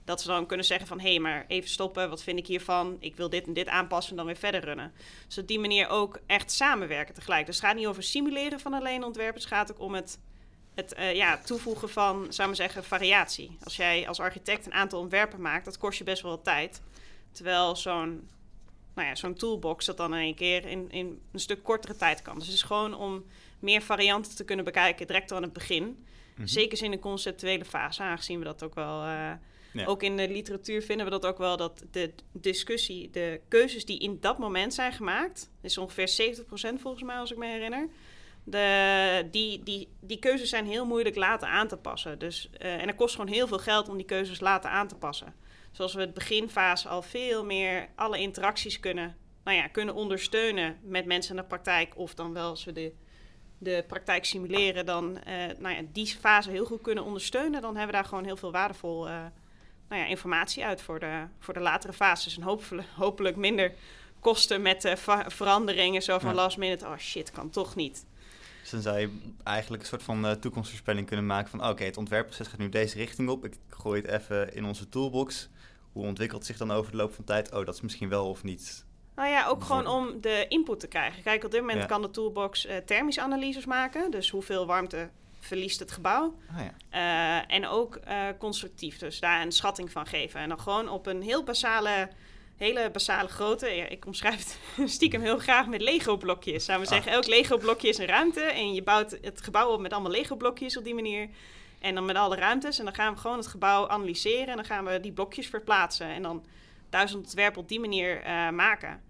dat ze dan kunnen zeggen van... hé, hey, maar even stoppen, wat vind ik hiervan? Ik wil dit en dit aanpassen en dan weer verder runnen. Dus op die manier ook echt samenwerken tegelijk. Dus het gaat niet over simuleren van alleen ontwerpen. Het gaat ook om het, het uh, ja, toevoegen van, zou maar zeggen, variatie. Als jij als architect een aantal ontwerpen maakt, dat kost je best wel wat tijd. Terwijl zo'n nou ja, zo'n toolbox dat dan in één keer in, in een stuk kortere tijd kan. Dus het is gewoon om meer varianten te kunnen bekijken direct aan het begin.
Mhm.
Zeker in de conceptuele fase, aangezien we dat ook wel... eh, Ook in de literatuur vinden we dat ook wel, dat de discussie, de keuzes die in dat moment zijn gemaakt... is ongeveer 70% volgens mij, als ik me herinner... De, die, die, die keuzes zijn heel moeilijk laten aan te passen. Dus, eh, en het kost gewoon heel veel geld om die keuzes laten aan te passen. Zoals we het beginfase al veel meer alle interacties kunnen, nou ja, kunnen ondersteunen met mensen in de praktijk. Of dan wel als we de, de praktijk simuleren, dan eh, nou ja, die fase heel goed kunnen ondersteunen. Dan hebben we daar gewoon heel veel waardevol eh, nou ja, informatie uit voor de, voor de latere fases. En hopelijk, hopelijk minder kosten met eh, veranderingen. Zo van
Ja.
last minute, oh shit, kan toch niet.
Dus dan zou je eigenlijk een soort van eh, toekomstvoorspelling kunnen maken van... oké, het ontwerpproces gaat nu deze richting op. Ik gooi het even in onze toolbox. Hoe ontwikkelt zich dan over de loop van tijd? Oh, dat is misschien wel of niet.
Nou ja, ook gewoon om de input te krijgen. Kijk, op dit moment
Ja.
kan de toolbox eh, thermische analyses maken. Dus hoeveel warmte verliest het gebouw.
Ah ja.
Eh, en ook eh, constructief, dus daar een schatting van geven. En dan gewoon op een heel basale, hele basale grootte. Ja, ik omschrijf het [LAUGHS] stiekem heel graag met Lego-blokjes. Zou we
Ah.
zeggen, elk Lego-blokje is een ruimte. En je bouwt het gebouw op met allemaal Lego-blokjes op die manier. En dan met alle ruimtes. En dan gaan we gewoon het gebouw analyseren. En dan gaan we die blokjes verplaatsen. En dan duizend ontwerpen op die manier eh, maken.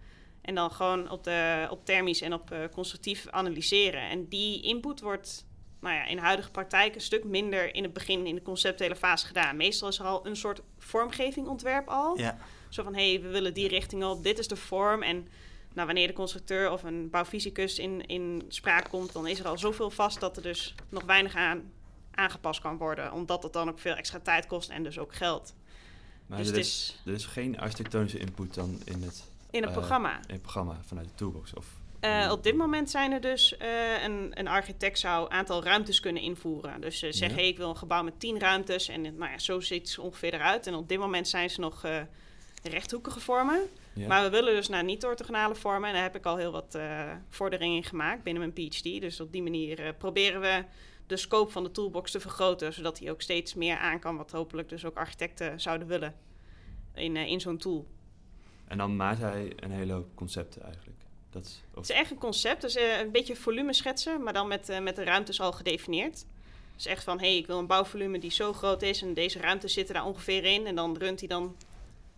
En dan gewoon op, de, op thermisch en op constructief analyseren. En die input wordt nou ja, in de huidige praktijk een stuk minder in het begin in de conceptuele fase gedaan. Meestal is er al een soort vormgeving ontwerp al.
Ja,
Zo van, hé, hey, we willen die richting op, dit is de vorm. En nou, wanneer de constructeur of een bouwfysicus in, in spraak komt... dan is er al zoveel vast dat er dus nog weinig aan aangepast kan worden. Omdat het dan ook veel extra tijd kost en dus ook geld.
Maar
dus
er, is, er is geen architectonische input dan in het,
in het
eh,
programma.
in het programma vanuit de toolbox? Of,
Eh, op dit moment zijn er dus eh, een, een architect zou een aantal ruimtes kunnen invoeren. Dus ze zeggen,
Ja.
hey, ik wil een gebouw met tien ruimtes en nou ja, zo ziet het ongeveer eruit. En op dit moment zijn ze nog eh, rechthoekige vormen.
Ja.
Maar we willen dus naar niet-orthogonale vormen. En daar heb ik al heel wat eh, vorderingen in gemaakt binnen mijn PhD. Dus op die manier eh, proberen we de scope van de toolbox te vergroten. Zodat die ook steeds meer aan kan, wat hopelijk dus ook architecten zouden willen in, eh, in zo'n tool.
En dan maakt hij een hele hoop concepten eigenlijk. Dat is, of,
Het is echt een concept, dus een beetje volume schetsen, maar dan met, eh, met de ruimtes al gedefinieerd. Dus echt van, hé, hey, ik wil een bouwvolume die zo groot is en deze ruimtes zitten daar ongeveer in. En dan runt hij dan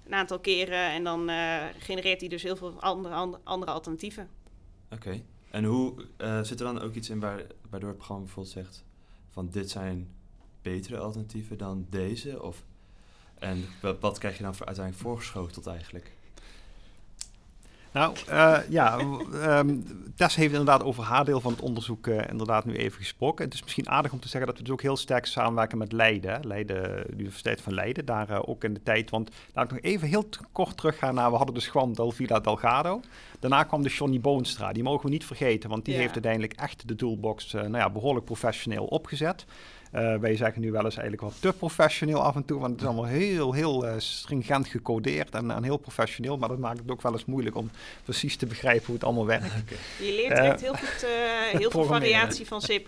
een aantal keren en dan eh, genereert hij dus heel veel andere, andere, alternatieven.
Oké. En hoe zit er dan ook iets in waar, waardoor het programma bijvoorbeeld zegt van dit zijn betere alternatieven dan deze? Of, en wat, wat krijg je dan voor, uiteindelijk voorgeschoteld eigenlijk?
Nou, eh, ja, ehm, Tess heeft inderdaad over haar deel van het onderzoek eh, inderdaad nu even gesproken. Het is misschien aardig om te zeggen dat we dus ook heel sterk samenwerken met Leiden. Leiden, de Universiteit van Leiden, daar eh, ook in de tijd. Want laat ik nog even heel kort teruggaan naar, we hadden dus gewoon Del Villa Delgado. Daarna kwam de Johnny Boonstra, die mogen we niet vergeten, want die
Ja.
heeft uiteindelijk echt de toolbox nou ja, behoorlijk professioneel opgezet. Eh, wij zeggen nu wel eens eigenlijk wat te professioneel af en toe, want het is allemaal heel, heel eh, stringent gecodeerd en, en heel professioneel. Maar dat maakt het ook wel eens moeilijk om precies te begrijpen hoe het allemaal werkt. [LAUGHS]
Je leert direct heel goed eh, heel veel variatie van C++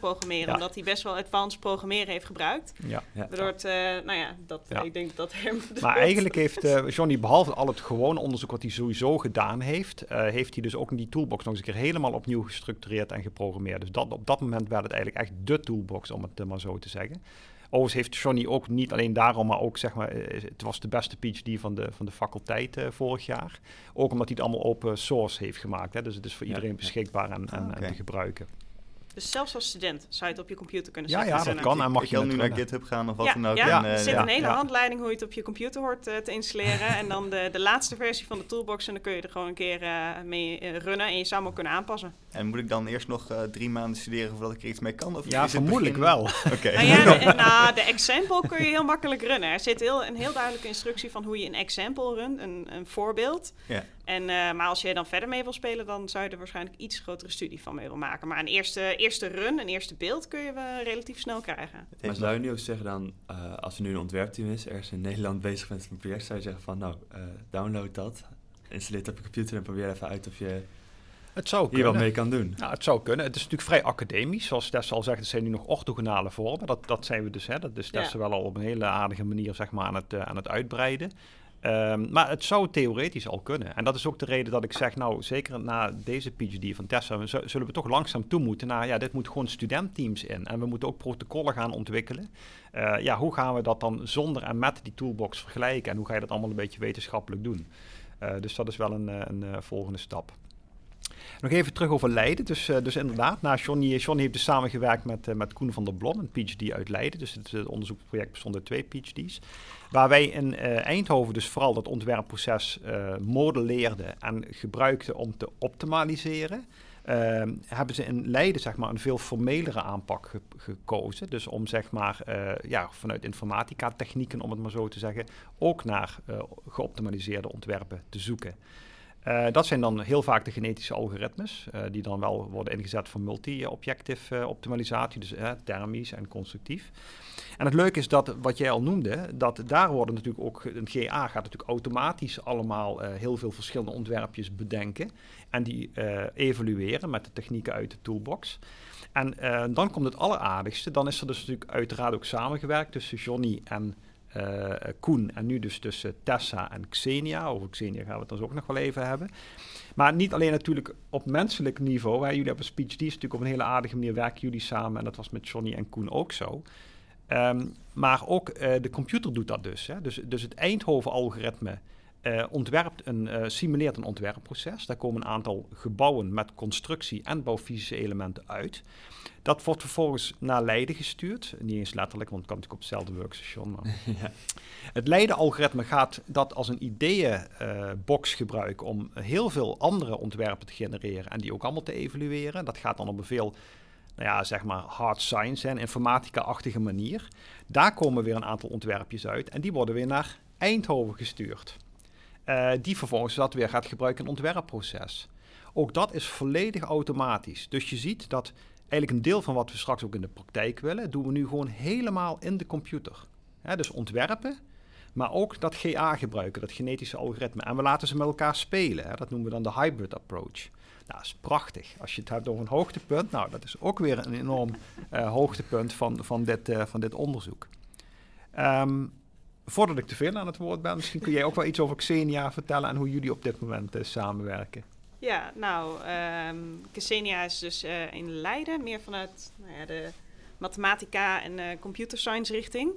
programmeren,
Ja.
omdat hij best wel advanced programmeren heeft gebruikt.
Ja.
Ja.
Waardoor het, eh, nou ja, dat,
Ja.
ik denk dat hem...
Maar eigenlijk [LAUGHS] heeft eh, Johnny, behalve al het gewone onderzoek wat hij sowieso gedaan heeft, eh, heeft hij dus ook in die toolbox nog eens een keer helemaal opnieuw gestructureerd en geprogrammeerd. Dus dat, op dat moment werd het eigenlijk echt de toolbox, om het eh, maar zo te zeggen. Overigens heeft Johnny ook niet alleen daarom, maar ook zeg maar, eh, het was de beste PhD van de, van de faculteit eh, vorig jaar. Ook omdat hij het allemaal open source heeft gemaakt. Hè? Dus het is voor
Ja,
iedereen beschikbaar en, en,
Ah,
en te gebruiken.
Dus zelfs als student zou je het op je computer kunnen
Ja,
zetten.
ja, dat
Runnen.
kan. en mag je
kan
het
nu naar. GitHub gaan of wat
Ja,
dan ook.
ja,
en,
er
eh,
zit
ja.
een hele
ja.
handleiding hoe je het op je computer hoort eh, te installeren. [LAUGHS] en dan de, de laatste versie van de toolbox. En dan kun je er gewoon een keer eh, mee runnen. En je zou hem ook kunnen aanpassen.
En moet ik dan eerst nog drie maanden studeren voordat ik er iets mee kan? Of
Ja, vermoedelijk
begin-
wel. [LAUGHS]
Oké.
Nou ja, de, [LAUGHS] nou, de example kun je heel makkelijk runnen. Er zit heel, een heel duidelijke instructie van hoe je een example runt. Een, een voorbeeld.
Ja.
En, eh, maar als je er dan verder mee wil spelen, dan zou je er waarschijnlijk iets grotere studie van mee willen maken. Maar een eerste, eerste run, een eerste beeld kun je wel relatief snel krijgen.
Maar zou je nu ook zeggen dan, eh, als er nu een ontwerpteam is, ergens in Nederland bezig met een project, zou je zeggen van nou, eh, download dat, installeer het op je computer en probeer even uit of je
Het zou
hier wat mee kan doen.
Nou, het zou kunnen. Het is natuurlijk vrij academisch. Zoals Tess al zegt, het zijn nu nog orthogonale vormen. Dat, dat zijn we dus. Hè. Dat is Tess
Ja.
wel al op een hele aardige manier zeg maar, aan, het, aan het uitbreiden. Ehm, maar het zou theoretisch al kunnen. En dat is ook de reden dat ik zeg, nou, zeker na deze PhD van Tessa, zullen we toch langzaam toe moeten naar, ja, dit moet gewoon studentteams in. En we moeten ook protocollen gaan ontwikkelen. Uh, ja, hoe gaan we dat dan zonder en met die toolbox vergelijken? En hoe ga je dat allemaal een beetje wetenschappelijk doen? Uh, dus dat is wel een, een, een volgende stap. Nog even terug over Leiden. Dus, dus inderdaad, nou, Johnny, Johnny heeft dus samengewerkt met, met Koen van der Blom, een PhD uit Leiden. Dus het, het onderzoeksproject bestond uit twee PhD's. Waar wij in uh, Eindhoven dus vooral dat ontwerpproces modelleerden en gebruikten om te optimaliseren. Ehm, hebben ze in Leiden zeg maar, een veel formelere aanpak ge gekozen. Dus om zeg maar, ja, vanuit informatica technieken, om het maar zo te zeggen, ook naar geoptimaliseerde ontwerpen te zoeken. Uh, dat zijn dan heel vaak de genetische algoritmes, uh, die dan wel worden ingezet voor multi-objective optimalisatie, dus thermisch en constructief. En het leuke is dat, wat jij al noemde, dat daar worden natuurlijk ook, een GA gaat natuurlijk automatisch allemaal heel veel verschillende ontwerpjes bedenken en die evalueren met de technieken uit de toolbox. En dan komt het alleraardigste, dan is er dus natuurlijk uiteraard ook samengewerkt tussen Johnny en uh, Koen en nu dus tussen Tessa en Xenia. Over Xenia gaan we het dan ook nog wel even hebben. Maar niet alleen natuurlijk op menselijk niveau. Hè. Jullie hebben speech, die is natuurlijk op een hele aardige manier werken jullie samen. En dat was met Johnny en Koen ook zo. Um, maar ook uh, de computer doet dat dus. Hè. Dus, dus het Eindhoven-algoritme uh, ontwerpt een, uh, simuleert een ontwerpproces. Daar komen een aantal gebouwen met constructie en bouwfysische elementen uit. Dat wordt vervolgens naar Leiden gestuurd. Niet eens letterlijk, want het kan natuurlijk op hetzelfde workstation. Maar. [LAUGHS] ja. Het Leiden-algoritme gaat dat als een ideeënbox gebruiken om heel veel andere ontwerpen te genereren en die ook allemaal te evalueren. Dat gaat dan op een veel nou ja, zeg maar hard science en informatica-achtige manier. Daar komen weer een aantal ontwerpjes uit en die worden weer naar Eindhoven gestuurd. Uh, die vervolgens dat weer gaat gebruiken in ontwerpproces. Ook dat is volledig automatisch. Dus je ziet dat eigenlijk een deel van wat we straks ook in de praktijk willen, doen we nu gewoon helemaal in de computer. dus ontwerpen, maar ook dat GA gebruiken, dat genetische algoritme. En we laten ze met elkaar spelen. Dat noemen we dan de hybrid approach. Nou, dat is prachtig. Als je het hebt over een hoogtepunt, nou, dat is ook weer een enorm uh, hoogtepunt van, van, dit, uh, van dit onderzoek. Um, voordat ik te veel aan het woord ben, misschien kun jij ook wel iets over Xenia vertellen en hoe jullie op dit moment uh, samenwerken.
Ja, nou, um, is dus uh, in Leiden, meer vanuit nou ja, de mathematica en uh, computer science richting.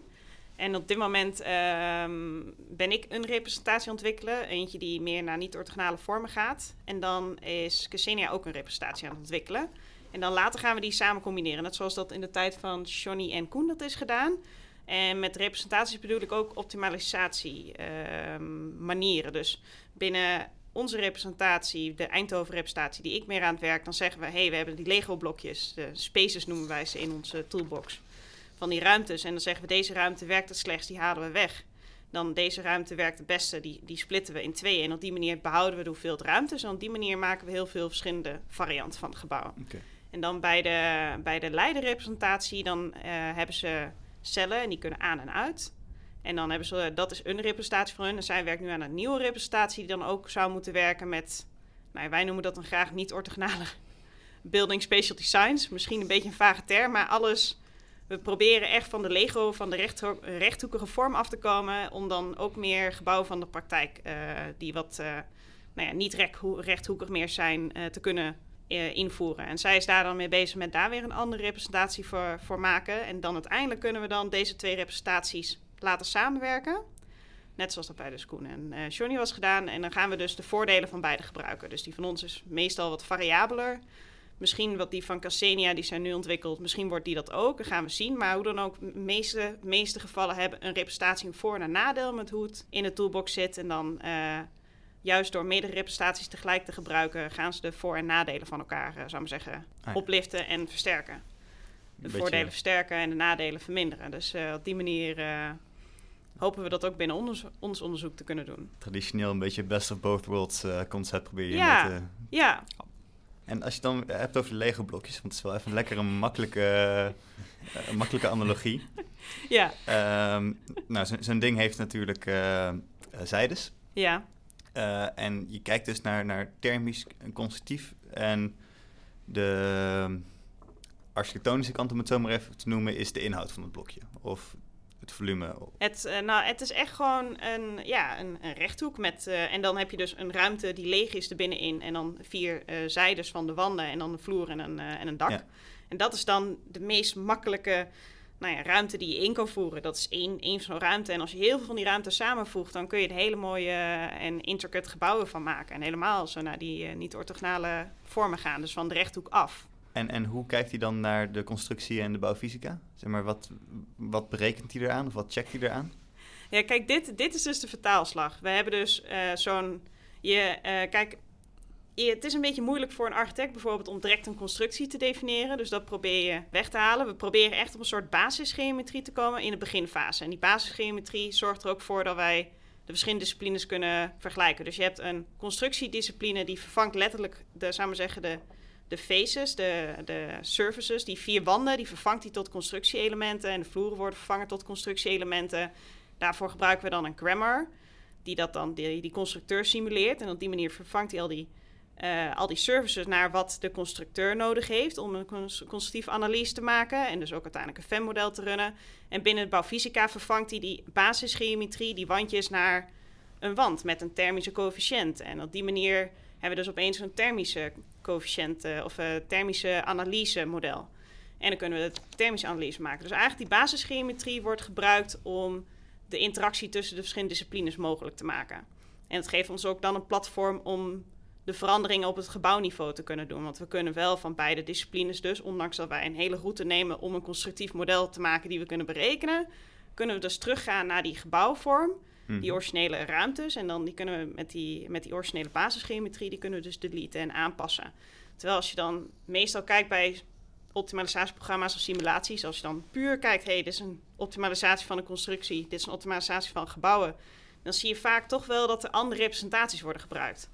En op dit moment um, ben ik een representatie ontwikkelen, eentje die meer naar niet-orthogonale vormen gaat. En dan is Xenia ook een representatie aan het ontwikkelen. En dan later gaan we die samen combineren, net zoals dat in de tijd van Johnny en Koen dat is gedaan. En met representaties bedoel ik ook optimalisatie uh, manieren. Dus binnen onze representatie, de Eindhoven-representatie die ik meer aan het werk, dan zeggen we: hé, hey, we hebben die Lego-blokjes, de spaces noemen wij ze in onze toolbox, van die ruimtes. En dan zeggen we: deze ruimte werkt het slechtst, die halen we weg. Dan deze ruimte werkt het beste, die, die splitten we in twee. En op die manier behouden we de hoeveelheid ruimtes. En op die manier maken we heel veel verschillende varianten van het gebouw. Okay. En dan bij de, bij de leiderrepresentatie, dan uh, hebben ze cellen en die kunnen aan en uit. En dan hebben ze, dat is een representatie voor hun. En zij werkt nu aan een nieuwe representatie die dan ook zou moeten werken met, nou, wij noemen dat dan graag niet orthogonale [LAUGHS] building specialty science. Misschien een beetje een vage term, maar alles, we proberen echt van de Lego, van de recht, rechthoekige vorm af te komen, om dan ook meer gebouwen van de praktijk, uh, die wat, uh, nou ja, niet rechthoekig meer zijn, uh, te kunnen invoeren. En zij is daar dan mee bezig met daar weer een andere representatie voor, voor maken. En dan uiteindelijk kunnen we dan deze twee representaties laten samenwerken. Net zoals dat bij de Skoen en uh, Johnny was gedaan. En dan gaan we dus de voordelen van beide gebruiken. Dus die van ons is meestal wat variabeler. Misschien wat die van Cassenia, die zijn nu ontwikkeld, misschien wordt die dat ook. Dat gaan we zien. Maar hoe dan ook, de meeste, meeste gevallen hebben een representatie een voor- en nadeel met hoe het in de toolbox zit. En dan uh, juist door meerdere representaties tegelijk te gebruiken, gaan ze de voor- en nadelen van elkaar, uh, zou ik maar zeggen, ah, opliften en versterken. De voordelen versterken en de nadelen verminderen. Dus uh, op die manier uh, hopen we dat ook binnen ons, ons, onderzoek te kunnen doen.
Traditioneel een beetje best of both worlds concept probeer je
ja,
met,
Ja,
en als je het dan hebt over de Lego-blokjes, want het is wel even een lekkere, makkelijke, uh, makkelijke analogie. [LAUGHS]
ja.
Um, nou, zo'n ding heeft natuurlijk zijdes.
Ja.
Uh, en je kijkt dus naar, naar thermisch en constructief. En de architectonische kant, om het zo maar even te noemen, is de inhoud van het blokje. Of het volume?
Het, uh, nou, het is echt gewoon een, ja, een, een rechthoek met... Uh, en dan heb je dus een ruimte die leeg is er binnenin. En dan vier zijdes van de wanden en dan de vloer en een, en een dak. Ja. En dat is dan de meest makkelijke nou ja, ruimte die je in kan voeren. Dat is één, één zo'n ruimte. En als je heel veel van die ruimtes samenvoegt... dan kun je er hele mooie en intricate gebouwen van maken. En helemaal we naar die niet-orthogonale vormen gaan. Dus van de rechthoek af.
En, en hoe kijkt hij dan naar de constructie en de bouwfysica? Zeg maar, wat, wat berekent hij eraan of wat checkt hij eraan?
Ja, kijk, dit, dit is dus de vertaalslag. We hebben dus uh, zo'n... Je, uh, kijk, het is een beetje moeilijk voor een architect bijvoorbeeld om direct een constructie te definiëren. Dus dat probeer je weg te halen. We proberen echt op een soort basisgeometrie te komen in de beginfase. En die basisgeometrie zorgt er ook voor dat wij de verschillende disciplines kunnen vergelijken. Dus je hebt een constructiediscipline die vervangt letterlijk de, zeggen, de de faces, de, de surfaces, die vier wanden, die vervangt hij tot constructieelementen. En de vloeren worden vervangen tot constructieelementen. Daarvoor gebruiken we dan een grammar, die dat dan die, die constructeur simuleert. En op die manier vervangt hij al die, uh, al die services naar wat de constructeur nodig heeft om een constructieve analyse te maken. En dus ook uiteindelijk een FEM-model te runnen. En binnen het bouwfysica vervangt hij die basisgeometrie, die wandjes, naar een wand met een thermische coëfficiënt. En op die manier hebben we dus opeens een thermische coëfficiënt of uh, thermische analyse model. En dan kunnen we de thermische analyse maken. Dus eigenlijk die basisgeometrie wordt gebruikt om de interactie tussen de verschillende disciplines mogelijk te maken. En het geeft ons ook dan een platform om de veranderingen op het gebouwniveau te kunnen doen. Want we kunnen wel van beide disciplines dus, ondanks dat wij een hele route nemen om een constructief model te maken die we kunnen berekenen, kunnen we dus teruggaan naar die gebouwvorm die mhm. originele ruimtes. En dan die kunnen we met die, met die originele basisgeometrie, die kunnen we dus deleten en aanpassen. Terwijl als je dan meestal kijkt bij optimalisatieprogramma's of simulaties, als je dan puur kijkt, hé, hey, dit is een optimalisatie van een constructie, dit is een optimalisatie van gebouwen, dan zie je vaak toch wel dat er andere representaties worden gebruikt.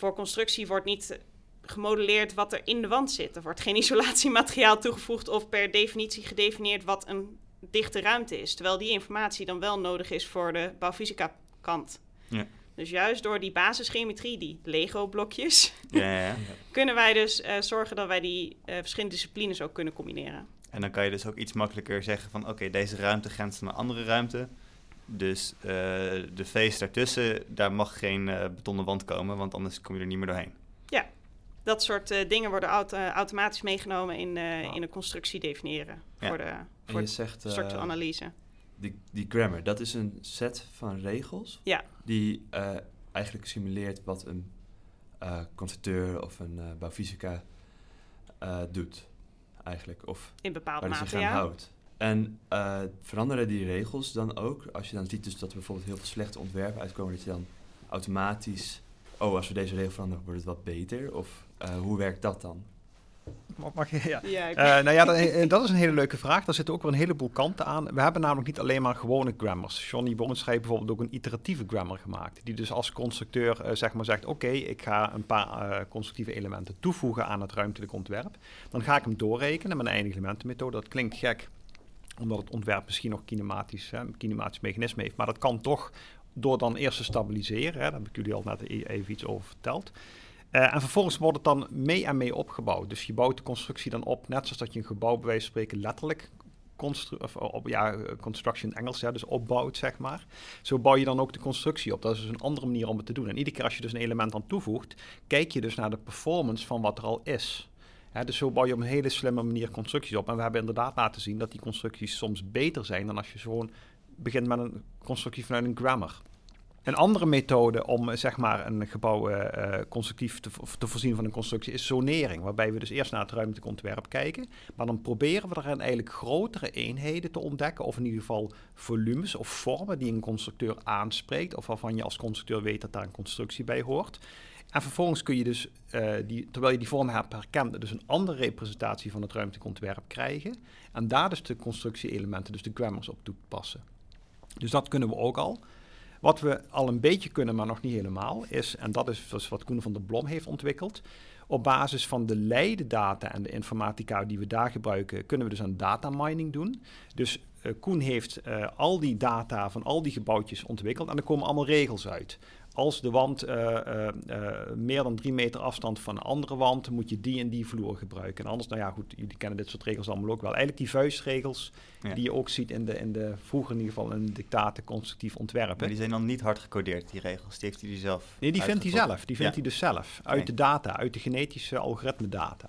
Voor constructie wordt niet gemodelleerd wat er in de wand zit. Er wordt geen [LAUGHS] isolatiemateriaal toegevoegd of per definitie gedefinieerd wat een dichte ruimte is. Terwijl die informatie dan wel nodig is voor de bouwfysica kant. Ja. Dus juist door die basisgeometrie, die Lego-blokjes, ja, ja, [LAUGHS] kunnen wij dus uh, zorgen dat wij die uh, verschillende disciplines ook kunnen combineren.
En dan kan je dus ook iets makkelijker zeggen van oké, deze ruimte grenst aan een andere ruimte. Dus uh, de face daartussen, daar mag geen betonnen wand komen, want anders kom je er niet meer doorheen.
Ja, dat soort dingen worden auto automatisch meegenomen in, in de constructie definiëren. Voor de, voor zegt, structuuranalyse.
Die, die grammar, dat is een set van regels
ja.
die uh, eigenlijk simuleert wat een uh, constructeur of een uh, bouwfysica doet, eigenlijk. Of
in bepaalde
waar
mate,
zich aan houdt. En veranderen die regels dan ook, als je dan ziet dus dat er bijvoorbeeld heel veel slechte ontwerpen uitkomen, dat je dan automatisch, oh, als we deze regel veranderen, wordt het wat beter? Of hoe werkt dat dan?
Mag je? Ja. ja uh, nou ja, dat, eh, dat, is een hele leuke vraag. Daar zitten ook weer een heleboel kanten aan. We hebben namelijk niet alleen maar gewone grammars. Johnny Bones heeft bijvoorbeeld ook een iteratieve grammar gemaakt. Die dus als constructeur uh, zeg maar zegt... oké, ik ga een paar constructieve elementen toevoegen aan het ruimtelijk ontwerp. Dan ga ik hem doorrekenen met een eindige elementenmethode. Dat klinkt gek, omdat het ontwerp misschien nog kinematisch, hè, kinematisch mechanisme heeft. Maar dat kan toch door dan eerst te stabiliseren. Hè, daar heb ik jullie al net e-, even iets over verteld... Uh, en vervolgens wordt het dan mee en mee opgebouwd. Dus je bouwt de constructie dan op, net zoals dat je een gebouw bij wijze van spreken letterlijk of, op, ja, construction in Engels, dus opbouwt, zeg maar. Zo bouw je dan ook de constructie op. Dat is dus een andere manier om het te doen. En iedere keer als je dus een element aan toevoegt, kijk je dus naar de performance van wat er al is. Dus zo bouw je op een hele slimme manier constructies op. En we hebben inderdaad laten zien dat die constructies soms beter zijn dan als je gewoon begint met een constructie vanuit een grammar. Een andere methode om eh, zeg maar, een gebouw uh, constructief te, te, voorzien van een constructie is zonering. Waarbij we dus eerst naar het ruimtelijk ontwerp kijken. Maar dan proberen we er eigenlijk grotere eenheden te ontdekken. Of in ieder geval volumes of vormen die een constructeur aanspreekt. Of waarvan je als constructeur weet dat daar een constructie bij hoort. En vervolgens kun je dus, uh, die, terwijl je die vorm hebt herkend, dus een andere representatie van het ruimtelijk ontwerp krijgen. En daar dus de constructie-elementen, dus de grammars op toepassen. Dus dat kunnen we ook al. Wat we al een beetje kunnen, maar nog niet helemaal, is, en dat is dus wat Koen van der Blom heeft ontwikkeld, op basis van de leidendata en de informatica die we daar gebruiken, kunnen we dus aan data mining doen. Dus uh, Koen heeft uh, al die data van al die gebouwtjes ontwikkeld en er komen allemaal regels uit. Als de wand uh, uh, meer dan drie meter afstand van een andere wand, moet je die en die vloer gebruiken. En anders, nou ja, goed, jullie kennen dit soort regels allemaal ook wel. Eigenlijk die vuistregels ja. die je ook ziet in de, in de vroeger in ieder geval in dictaten constructief ontwerpen.
Maar die zijn dan niet hard gecodeerd, die regels. Die heeft hij zelf.
Nee, die vindt hij zelf. Die vindt hij dus zelf uit de data, uit de genetische algoritme data.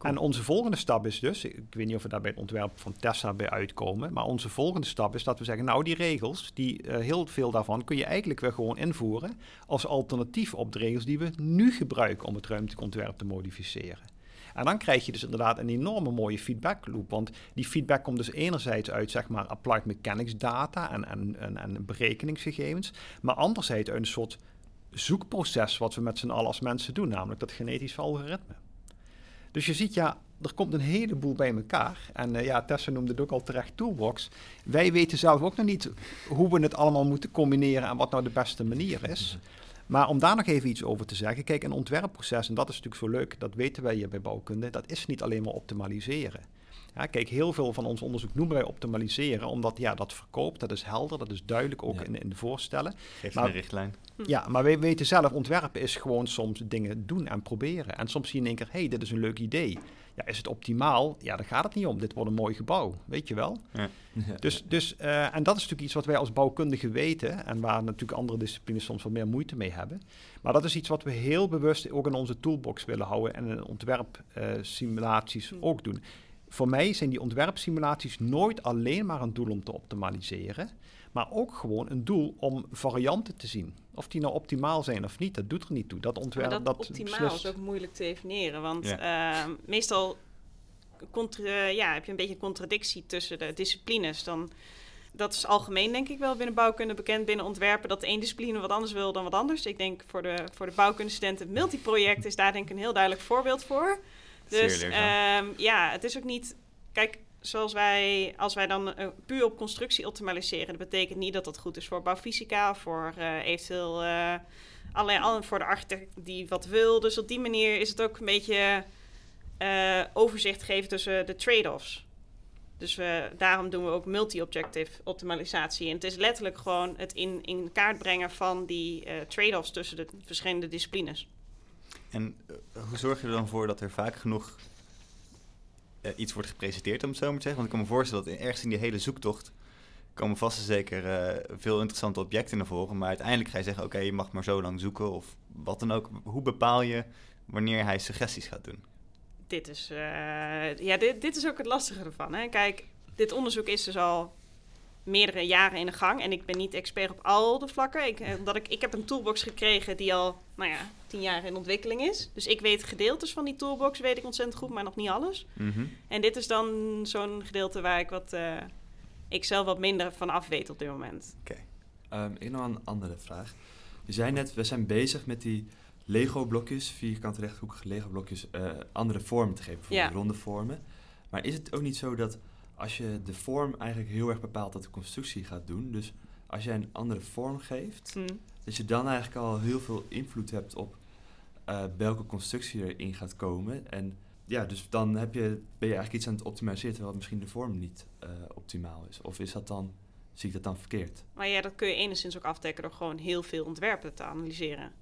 En onze volgende stap is dus, ik weet niet of we daar bij het ontwerp van Tesla bij uitkomen, maar onze volgende stap is dat we zeggen, nou die regels, die, uh, heel veel daarvan kun je eigenlijk weer gewoon invoeren als alternatief op de regels die we nu gebruiken om het ruimtelijk ontwerp te modificeren. En dan krijg je dus inderdaad een enorme mooie feedback loop. Want die feedback komt dus enerzijds uit zeg maar applied mechanics data en, en, en, en berekeningsgegevens, maar anderzijds uit een soort zoekproces wat we met z'n allen als mensen doen, namelijk dat genetische algoritme. Dus je ziet, ja, er komt een heleboel bij elkaar. En uh, ja, Tessa noemde het ook al terecht toolbox. Wij weten zelf ook nog niet hoe we het allemaal moeten combineren en wat nou de beste manier is. Maar om daar nog even iets over te zeggen. Kijk, een ontwerpproces, en dat is natuurlijk zo leuk, dat weten wij hier bij bouwkunde, dat is niet alleen maar optimaliseren. Ja, kijk, heel veel van ons onderzoek noemen wij optimaliseren, omdat ja, dat verkoopt, dat is helder, dat is duidelijk ook in, in de voorstellen.
Geeft een richtlijn.
Ja, maar wij weten zelf, ontwerpen is gewoon soms dingen doen en proberen. En soms zie je in één keer, hé, hey, dit is een leuk idee. Ja, is het optimaal? Ja, daar gaat het niet om. Dit wordt een mooi gebouw, weet je wel. Ja. [LAUGHS] Dus, dus uh, en dat is natuurlijk iets wat wij als bouwkundigen weten en waar natuurlijk andere disciplines soms wat meer moeite mee hebben. Maar dat is iets wat we heel bewust ook in onze toolbox willen houden en in ontwerpsimulaties uh, ook doen. Voor mij zijn die ontwerpsimulaties nooit alleen maar een doel om te optimaliseren, maar ook gewoon een doel om varianten te zien. Of die nou optimaal zijn of niet, dat doet er niet toe. Dat ontwerp
dat,
dat
optimaal is ook moeilijk te definiëren, want ja. uh, meestal ja, heb je een beetje een contradictie tussen de disciplines. Dan, dat is algemeen denk ik wel binnen bouwkunde bekend, binnen ontwerpen, dat de één discipline wat anders wil dan wat anders. Ik denk voor de, voor de bouwkundestudenten, multiproject is daar denk ik een heel duidelijk voorbeeld voor. Dus um, ja, het is ook niet. Kijk, zoals wij, als wij dan uh, puur op constructie optimaliseren, dat betekent niet dat dat goed is voor bouwfysica, voor uh, eventueel uh, allerlei voor de architect die wat wil. Dus op die manier is het ook een beetje overzicht geven tussen de trade-offs. Dus daarom doen we ook multi-objective optimalisatie. En het is letterlijk gewoon het in, in kaart brengen van die trade-offs tussen de verschillende disciplines.
En uh, hoe zorg je er dan voor dat er vaak genoeg uh, iets wordt gepresenteerd, om het zo maar te zeggen? Want ik kan me voorstellen dat ergens in die hele zoektocht komen vast en zeker uh, veel interessante objecten naar voren. Maar uiteindelijk ga je zeggen, oké, je mag maar zo lang zoeken of wat dan ook. Hoe bepaal je wanneer hij suggesties gaat doen?
Dit is, ja, dit, dit is ook het lastige ervan. Hè? Kijk, dit onderzoek is dus al meerdere jaren in de gang. En ik ben niet expert op al de vlakken. Ik, omdat ik, ik heb een toolbox gekregen die al nou ja, tien jaar in ontwikkeling is. Dus ik weet gedeeltes van die toolbox, weet ik ontzettend goed, maar nog niet alles.
Mm -hmm.
En dit is dan zo'n gedeelte waar ik wat... Uh, ik zelf wat minder van af weet op dit moment.
Oké.
Okay. Um, ik nog een andere vraag. Je zei net, we zijn bezig met die Lego-blokjes, vierkante rechthoekige Lego-blokjes, uh, andere vormen te geven, bijvoorbeeld ja. ronde vormen. Maar is het ook niet zo dat als je de vorm eigenlijk heel erg bepaalt dat de constructie gaat doen. Dus als jij een andere vorm geeft,
mm.
dat je dan eigenlijk al heel veel invloed hebt op uh, welke constructie erin gaat komen. En ja, dus dan heb je, ben je eigenlijk iets aan het optimaliseren terwijl misschien de vorm niet uh, optimaal is. Of is dat dan, zie ik dat dan verkeerd?
Maar ja, dat kun je enigszins ook afdekken door gewoon heel veel ontwerpen te analyseren.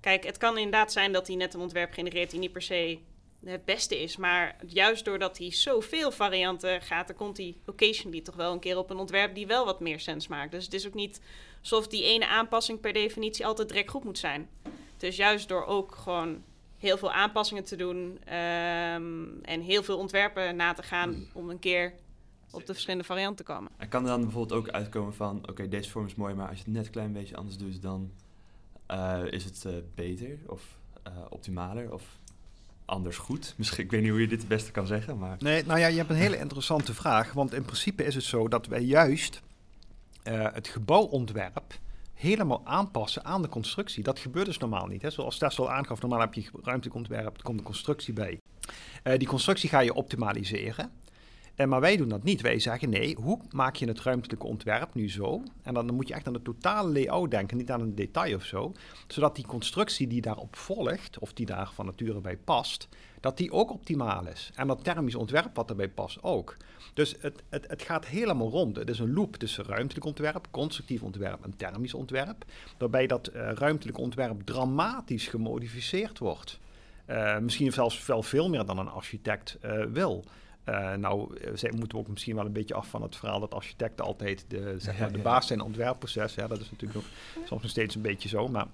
Kijk, het kan inderdaad zijn dat hij net een ontwerp genereert die niet per se het beste is. Maar juist doordat hij zoveel varianten gaat, dan komt hij occasionally toch wel een keer op een ontwerp die wel wat meer sens maakt. Dus het is ook niet alsof die ene aanpassing per definitie altijd direct goed moet zijn. Dus juist door ook gewoon heel veel aanpassingen te doen um, en heel veel ontwerpen na te gaan om een keer op de verschillende varianten te komen.
En kan er dan bijvoorbeeld ook uitkomen van, oké, okay, deze vorm is mooi, maar als je het net een klein beetje anders doet, dan uh, is het uh, beter of uh, optimaler? Of anders goed? Misschien, ik weet niet hoe je dit het beste kan zeggen, maar...
Nee, nou ja, je hebt een hele interessante vraag. Want in principe is het zo dat wij juist uh, het gebouwontwerp helemaal aanpassen aan de constructie. Dat gebeurt dus normaal niet. Hè? Zoals Tess al aangaf, normaal heb je ruimtelijk ontwerp, er komt een constructie bij. Uh, die constructie ga je optimaliseren. En maar wij doen dat niet. Wij zeggen nee, hoe maak je het ruimtelijke ontwerp nu zo? En dan moet je echt aan de totale layout denken, niet aan een detail of zo. Zodat die constructie die daarop volgt, of die daar van nature bij past, dat die ook optimaal is. En dat thermisch ontwerp wat erbij past ook. Dus het, het, het gaat helemaal rond. Het is een loop tussen ruimtelijk ontwerp, constructief ontwerp en thermisch ontwerp. Waarbij dat uh, ruimtelijk ontwerp dramatisch gemodificeerd wordt. Uh, misschien zelfs wel veel meer dan een architect wil. Uh, nou, zij moeten we ook misschien wel een beetje af van het verhaal dat architecten altijd de, zeg maar, [LAUGHS] de baas zijn in het ontwerpproces. Ja, dat is natuurlijk nog, soms nog steeds een beetje zo. Maar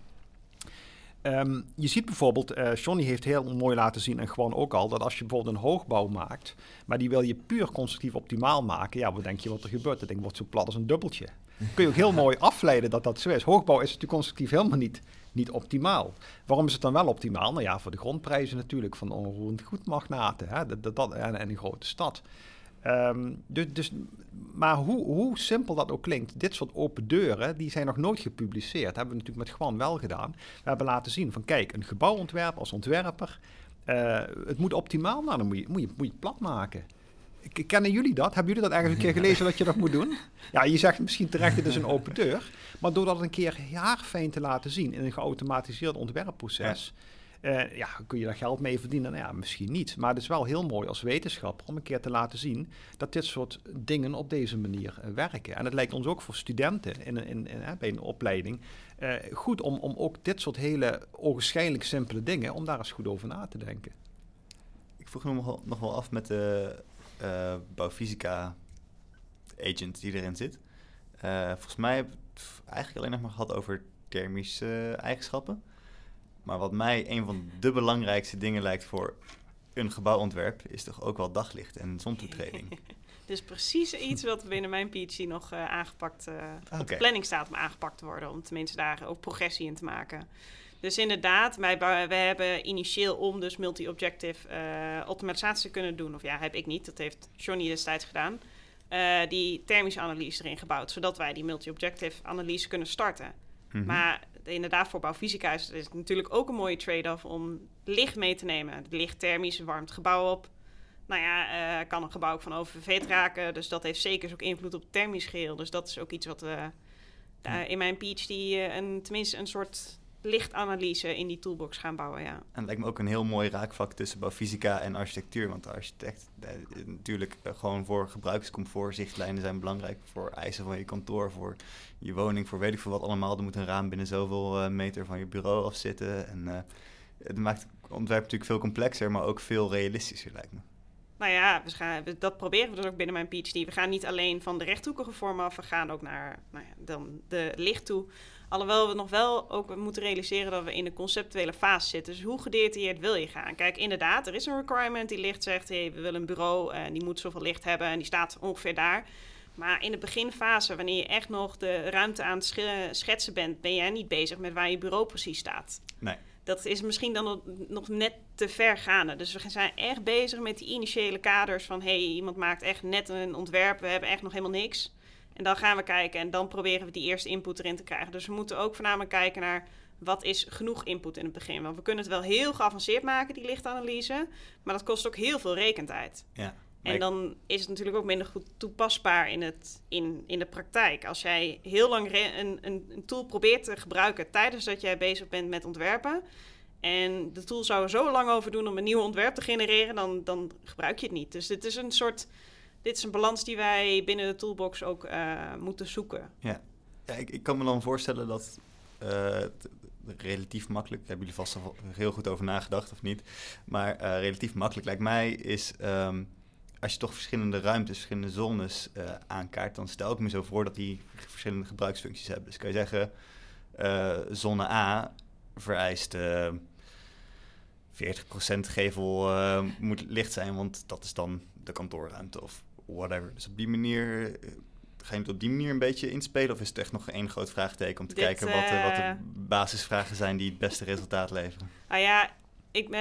um, je ziet bijvoorbeeld, uh, Johnny heeft heel mooi laten zien en gewoon ook al, dat als je bijvoorbeeld een hoogbouw maakt, maar die wil je puur constructief optimaal maken, ja, wat denk je wat er gebeurt? Dat ding wordt zo plat als een dubbeltje. Kun je ook heel [LAUGHS] mooi afleiden dat dat zo is. Hoogbouw is natuurlijk constructief helemaal niet niet optimaal. Waarom is het dan wel optimaal? Nou ja, voor de grondprijzen natuurlijk van onroerend goedmagnaten hè, dat, dat, en, en een grote stad. Um, dus, dus, maar hoe, hoe simpel dat ook klinkt, dit soort open deuren, die zijn nog nooit gepubliceerd. Dat hebben we natuurlijk met gewoon wel gedaan. We hebben laten zien van kijk, een gebouwontwerp als ontwerper, uh, het moet optimaal, nou dan moet je, moet je, moet je het plat maken. Kennen jullie dat? Hebben jullie dat ergens een keer [LAUGHS] gelezen dat je dat moet doen? Ja, je zegt misschien terecht, dit is een open deur. Maar door dat een keer haarfijn te laten zien in een geautomatiseerd ontwerpproces... Ja. Uh, ja, kun je daar geld mee verdienen? Nou ja, misschien niet. Maar het is wel heel mooi als wetenschapper om een keer te laten zien dat dit soort dingen op deze manier uh, werken. En het lijkt ons ook voor studenten in, in, in, bij een opleiding uh, goed om, om ook dit soort hele ogenschijnlijk simpele dingen, om daar eens goed over na te denken.
Ik vroeg wel, nog wel af met de uh, bouwfysica agent die erin zit. Uh, volgens mij heb ik het eigenlijk alleen nog maar gehad over thermische eigenschappen. Maar wat mij een van de belangrijkste dingen lijkt voor een gebouwontwerp, is toch ook wel daglicht en zontoetreding. [LAUGHS]
dus precies iets wat binnen mijn PhD nog uh, aangepakt, uh, okay. op de planning staat om aangepakt te worden. Om tenminste daar ook progressie in te maken. Dus inderdaad, wij, wij hebben initieel om dus multi-objective uh, automatisatie te kunnen doen. Of ja, heb ik niet. Dat heeft Johnny destijds gedaan. Uh, die thermische analyse erin gebouwd. Zodat wij die multi-objective analyse kunnen starten. Mm -hmm. Maar inderdaad, voor bouwfysica is het natuurlijk ook een mooie trade-off om licht mee te nemen. Het licht thermisch warmt gebouw op. Nou ja, uh, kan een gebouw ook van oververhit raken. Dus dat heeft zeker ook invloed op het thermisch geheel. Dus dat is ook iets wat we in mijn PhD een, tenminste een soort lichtanalyse in die toolbox gaan bouwen, ja. En
het lijkt me ook een heel mooi raakvak tussen bouwfysica en architectuur. Want de architect, eh, natuurlijk uh, gewoon voor gebruikscomfort, zichtlijnen zijn belangrijk. Voor eisen van je kantoor, voor je woning, voor weet ik veel wat allemaal. Er moet een raam binnen zoveel uh, meter van je bureau afzitten. En uh, het maakt het ontwerp natuurlijk veel complexer, maar ook veel realistischer, lijkt me.
Nou ja, we gaan, dat proberen we dus ook binnen mijn PhD. We gaan niet alleen van de rechthoekige vorm af, we gaan ook naar nou ja, dan de licht toe. Alhoewel we nog wel ook moeten realiseren dat we in de conceptuele fase zitten. Dus hoe gedetailleerd wil je gaan? Kijk, inderdaad, er is een requirement die licht zegt... Hey, we willen een bureau en die moet zoveel licht hebben en die staat ongeveer daar. Maar in de beginfase, wanneer je echt nog de ruimte aan het schetsen bent... ben jij niet bezig met waar je bureau precies staat.
Nee.
Dat is misschien dan nog net te ver gaande. Dus we zijn echt bezig met die initiële kaders van... hey, iemand maakt echt net een ontwerp, we hebben echt nog helemaal niks... En dan gaan we kijken en dan proberen we die eerste input erin te krijgen. Dus we moeten ook voornamelijk kijken naar wat is genoeg input in het begin. Want we kunnen het wel heel geavanceerd maken, die lichtanalyse. Maar dat kost ook heel veel rekentijd.
Ja.
En dan is het natuurlijk ook minder goed toepasbaar in, het, in, in de praktijk. Als jij heel lang een, een, een tool probeert te gebruiken tijdens dat jij bezig bent met ontwerpen. En de tool zou er zo lang over doen om een nieuw ontwerp te genereren, dan, dan gebruik je het niet. Dus dit is een soort dit is een balans die wij binnen de toolbox ook uh, moeten zoeken.
Ja, ja ik, ik, kan me dan voorstellen dat uh, relatief makkelijk, hebben jullie vast heel goed over nagedacht of niet, maar uh, relatief makkelijk lijkt mij is um, als je toch verschillende ruimtes, verschillende zones aankaart, dan stel ik me zo voor dat die verschillende gebruiksfuncties hebben. Dus kan je zeggen, zone A vereist 40% gevel moet licht zijn, want dat is dan de kantoorruimte of whatever. Dus op die manier eh, ga je het op die manier een beetje inspelen? Of is het echt nog één groot vraagteken om te kijken wat, uh, wat de eh, basisvragen zijn die het beste resultaat leveren?
Nou ja, ik, uh,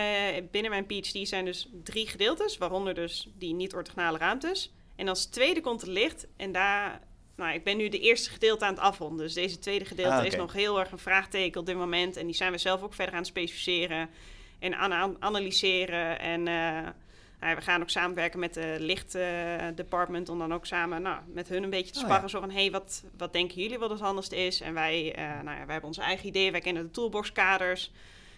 binnen mijn PhD zijn dus drie gedeeltes, waaronder dus die niet-orthogonale ruimtes. En als tweede komt het licht en daar... Nou, ik ben nu de eerste gedeelte aan het afronden. Dus deze tweede gedeelte ah, okay. is nog heel erg een vraagteken op dit moment. En die zijn we zelf ook verder aan het specificeren en aan, aan analyseren. En we gaan ook samenwerken met de lichtdepartment om dan ook samen nou, met hun een beetje te
Oh,
sparren.
ja.
Zo van, hey, wat, wat denken jullie wat het handigste is? En wij, eh, nou ja, wij hebben onze eigen ideeën, wij kennen de toolboxkaders.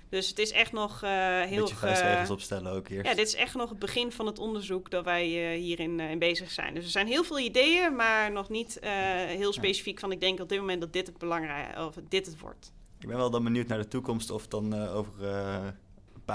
Dus het is echt nog eh, heel...
Beetje
ge-
vuistregels opstellen ook eerst.
ja, dit is echt nog het begin van het onderzoek dat wij eh, hierin in bezig zijn. Dus er zijn heel veel ideeën, maar nog niet heel specifiek van ik denk op dit moment dat dit het belangrijk of dit het wordt.
Ik ben wel dan benieuwd naar de toekomst of dan over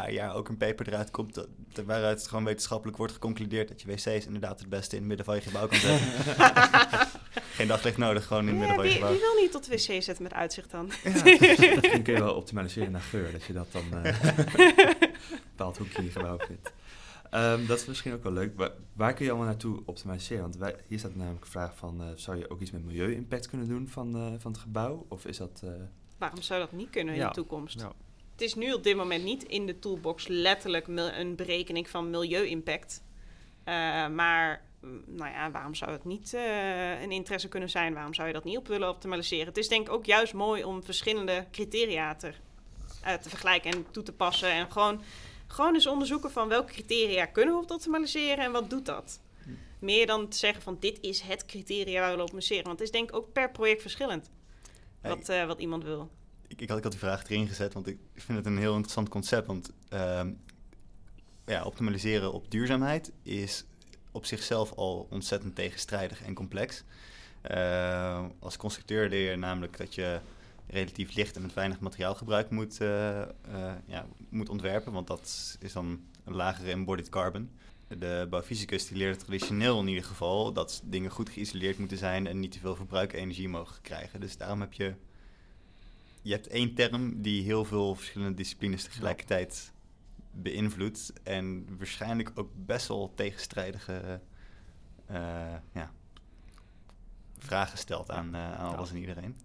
paar jaar ook een paper eruit komt dat, dat- waaruit gewoon wetenschappelijk wordt geconcludeerd dat je wc's inderdaad het beste in het midden van je gebouw kan zetten. [LAUGHS] Geen daglicht nodig, gewoon in het midden van je gebouw.
wie wil niet tot wc zetten met uitzicht dan? [LAUGHS]
Misschien kun je wel optimaliseren naar geur, dat je dat dan eh, [LAUGHS] een bepaald hoekje in je gebouw vindt. Ehm, dat is misschien ook wel leuk. Waar, waar kun je allemaal naartoe optimaliseren? Want wij, hier staat namelijk de vraag van, eh, zou je ook iets met milieu-impact kunnen doen van, eh, van het gebouw? Of is dat... eh,
Waarom zou dat niet kunnen in
Ja.
de toekomst?
Ja.
Het is nu op dit moment niet in de toolbox letterlijk een berekening van milieu-impact. Eh, maar mm, nou ja, waarom zou het niet eh, een interesse kunnen zijn? Waarom zou je dat niet op willen optimaliseren? Het is denk ik ook juist mooi om verschillende criteria te, eh, te vergelijken en toe te passen. En gewoon, gewoon eens onderzoeken van welke criteria kunnen we op optimaliseren en wat doet dat? Meer dan te zeggen van dit is het criteria waar we willen optimaliseren. Want het is denk ik ook per project verschillend wat, wat iemand wil.
Ik, had, ik had die vraag erin gezet, want ik vind het een heel interessant concept. Want ehm, ja, optimaliseren op duurzaamheid is op zichzelf al ontzettend tegenstrijdig en complex. Eh, als constructeur leer je namelijk dat je relatief licht en met weinig materiaalgebruik moet, eh, eh, ja, moet ontwerpen, want dat is dan een lagere embodied carbon. De bouwfysicus die leert traditioneel in ieder geval dat dingen goed geïsoleerd moeten zijn en niet te veel verbruik energie mogen krijgen. Dus daarom heb je je hebt één term die heel veel verschillende disciplines tegelijkertijd beïnvloedt. En waarschijnlijk ook best wel tegenstrijdige eh, ja, vragen stelt aan, eh, aan alles en iedereen.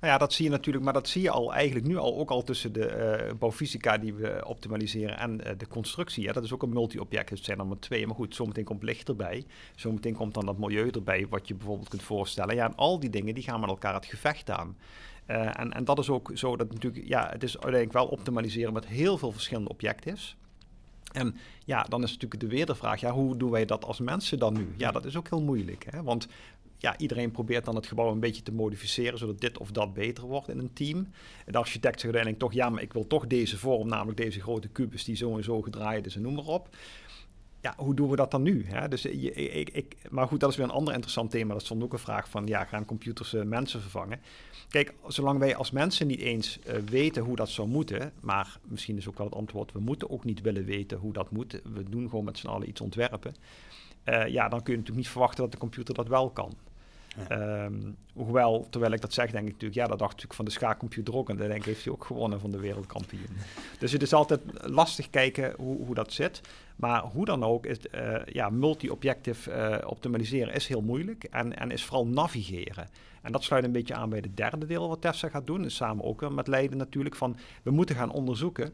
Nou ja, dat zie je natuurlijk, maar dat zie je al eigenlijk nu al ook al tussen de eh bouwfysica die we optimaliseren en de constructie. Ja, dat is ook een multi-object, het zijn er maar twee. Maar goed, zometeen komt licht erbij, zometeen komt dan dat milieu erbij, wat je bijvoorbeeld kunt voorstellen. Ja, en al die dingen die gaan met elkaar het gevecht aan. Eh, en, en dat is ook zo dat natuurlijk, ja, het is uiteindelijk wel optimaliseren met heel veel verschillende objectives. En ja, dan is natuurlijk de weer de vraag, ja, hoe doen wij dat als mensen dan nu? Ja, dat is ook heel moeilijk, hè? want ja, iedereen probeert dan het gebouw een beetje te modificeren, zodat dit of dat beter wordt in een team. De architect zegt uiteindelijk toch, ja, maar ik wil toch deze vorm, namelijk deze grote kubus die zo en zo gedraaid is en noem maar op. Ja, hoe doen we dat dan nu? Hè? Dus, je, ik, ik, maar goed, dat is weer een ander interessant thema. Dat stond ook een vraag van, ja, gaan computers eh, mensen vervangen? Kijk, zolang wij als mensen niet eens eh, weten hoe dat zou moeten, maar misschien is ook wel het antwoord, we moeten ook niet willen weten hoe dat moet. We doen gewoon met z'n allen iets ontwerpen. Eh, ja, dan kun je natuurlijk niet verwachten dat de computer dat wel kan. Ehm, hoewel, terwijl ik dat zeg, denk ik natuurlijk, ja, dat dacht ik van de schaakcomputer ook. En dan denk ik, heeft hij ook gewonnen van de wereldkampioen. dus het is altijd lastig kijken hoe, hoe dat zit. Maar hoe dan ook, is, eh, ja, multi-objective eh, optimaliseren is heel moeilijk en, en is vooral navigeren. En dat sluit een beetje aan bij het derde deel wat Tessa gaat doen. Samen ook met Leiden natuurlijk. Van, we moeten gaan onderzoeken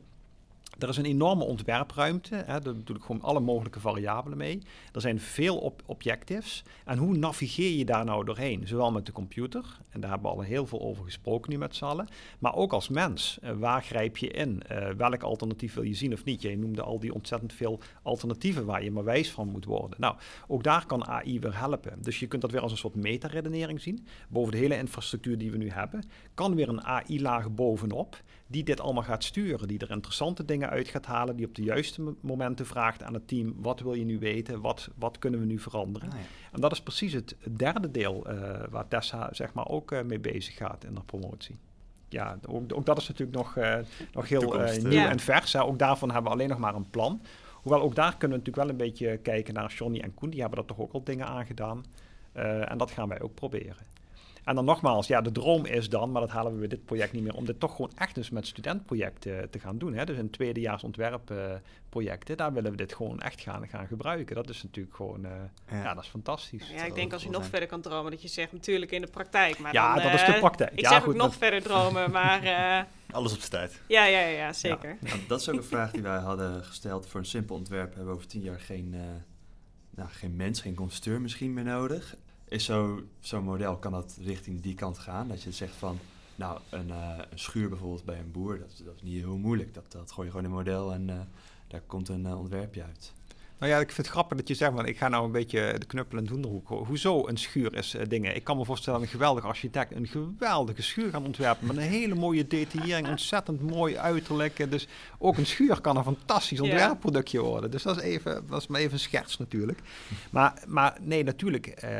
er is een enorme ontwerpruimte. Hè, daar bedoel ik gewoon alle mogelijke variabelen mee. Er zijn veel objectives. En hoe navigeer je daar nou doorheen? Zowel met de computer, en daar hebben we al heel veel over gesproken nu met z'n allen. Maar ook als mens. Eh, waar grijp je in? Eh, welk alternatief wil je zien of niet? Jij noemde al die ontzettend veel alternatieven waar je maar wijs van moet worden. Nou, ook daar kan AI weer helpen. Dus je kunt dat weer als een soort metaredenering zien. Boven de hele infrastructuur die we nu hebben, kan weer een AI-laag bovenop die dit allemaal gaat sturen, die er interessante dingen uit gaat halen, die op de juiste mo- momenten vraagt aan het team, wat wil je nu weten, wat, wat kunnen we nu veranderen?
Ah, ja.
En dat is precies het derde deel eh, waar Tessa zeg maar ook eh, mee bezig gaat in de promotie. Ja, ook, ook dat is natuurlijk nog, eh, nog heel
Toekomst,
nieuw
Ja.
en vers. Hè. Ook daarvan hebben we alleen nog maar een plan. Hoewel ook daar kunnen we natuurlijk wel een beetje kijken naar Johnny en Koen. Die hebben er toch ook al dingen aan gedaan. Eh, en dat gaan wij ook proberen. En dan nogmaals, ja, de droom is dan, maar dat halen we bij dit project niet meer, om dit toch gewoon echt eens met studentprojecten te gaan doen. Hè? Dus een tweedejaars ontwerpprojecten, daar willen we dit gewoon echt gaan, gaan gebruiken. Dat is natuurlijk gewoon, eh, ja.
Ja.
dat is fantastisch.
Ja, ik denk als je nog
zijn.
verder kan dromen, dat je zegt natuurlijk in de praktijk. Maar
Ja,
dan,
dat is de
eh,
praktijk.
Ik
Ja,
zeg
goed,
ook nog
dat-
verder dromen, [LAUGHS] maar eh,
Alles op zijn tijd.
ja, ja, ja, ja, zeker.
Nou, dat is ook een vraag die wij hadden gesteld. Voor een simpel ontwerp hebben we over tien jaar geen, eh, nou, geen mens, geen constructeur misschien meer nodig. Is zo- zo'n model, kan dat richting die kant gaan? Dat je zegt van, nou, een, eh, een schuur bijvoorbeeld bij een boer, dat, dat is niet heel moeilijk. Dat, dat gooi je gewoon in een model en eh, daar komt een eh, ontwerpje uit.
Nou ja, ik vind het grappig dat je zegt, want ik ga nou een beetje de knuppel en hoenderhoek. Hoezo een schuur is uh, dingen? Ik kan me voorstellen, een geweldige architect een geweldige schuur gaan ontwerpen met een hele mooie detaillering, ontzettend mooi uiterlijk. Dus ook een schuur kan een fantastisch ontwerpproductje worden. Dus dat is, even, dat is maar even een scherts natuurlijk. Maar, maar nee, natuurlijk, uh,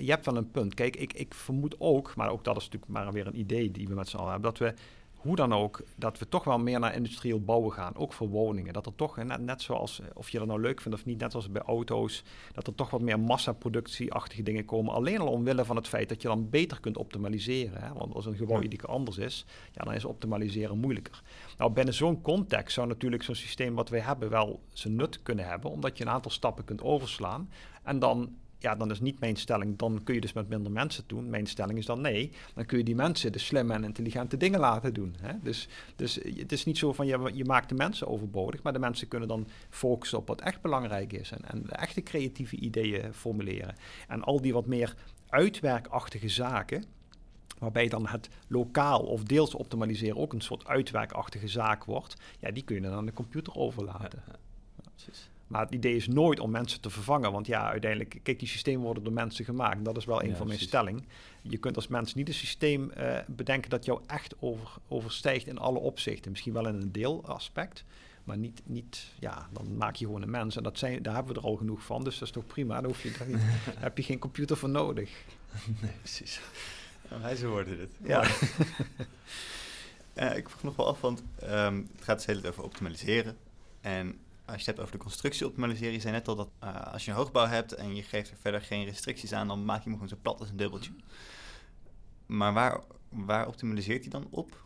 je hebt wel een punt. Kijk, ik, ik vermoed ook, maar ook dat is natuurlijk maar weer een idee die we met z'n allen hebben, dat we hoe dan ook, dat we toch wel meer naar industrieel bouwen gaan, ook voor woningen. Dat er toch, net, net zoals, eh, of je dat nou leuk vindt of niet, net als bij auto's, dat er toch wat meer massaproductieachtige dingen komen. Alleen al omwille van het feit dat je dan beter kunt optimaliseren. Hè? Want als een gebouw iedere keer anders is, ja, dan is optimaliseren moeilijker. Nou, binnen zo'n context zou natuurlijk zo'n systeem wat wij hebben wel zijn nut kunnen hebben, omdat je een aantal stappen kunt overslaan. En dan ja, dan is niet mijn stelling, dan kun je dus met minder mensen doen. Mijn stelling is dan nee, dan kun je die mensen de slimme en intelligente dingen laten doen. Hè? Dus, dus het is niet zo van je, je maakt de mensen overbodig, maar de mensen kunnen dan focussen op wat echt belangrijk is en, en echte creatieve ideeën formuleren. En al die wat meer uitwerkachtige zaken, waarbij dan het lokaal of deels optimaliseren ook een soort uitwerkachtige zaak wordt, ja, die kun je dan aan de computer overlaten. Precies. Maar het idee is nooit om mensen te vervangen. Want ja, uiteindelijk, kijk, die systemen worden door mensen gemaakt. Dat is wel een van mijn stellingen. Je kunt als mens niet een systeem uh, bedenken dat jou echt over, overstijgt in alle opzichten. Misschien wel in een deelaspect. Maar niet, niet, ja, dan maak je gewoon een mens. En dat zijn, daar hebben we er al genoeg van. Dus dat is toch prima. Daar, hoef je, daar, niet, daar [LAUGHS] heb je geen computer voor nodig.
Nee, precies. Hij ze worden dit. Ja. uh, [LAUGHS] ik vroeg nog wel af, want um, het gaat dus heel over optimaliseren. En als je het hebt over de constructie optimaliseren, je zei net al dat uh, als je een hoogbouw hebt en je geeft er verder geen restricties aan, dan maak je hem gewoon zo plat als een dubbeltje. Maar waar, waar optimaliseert hij dan op?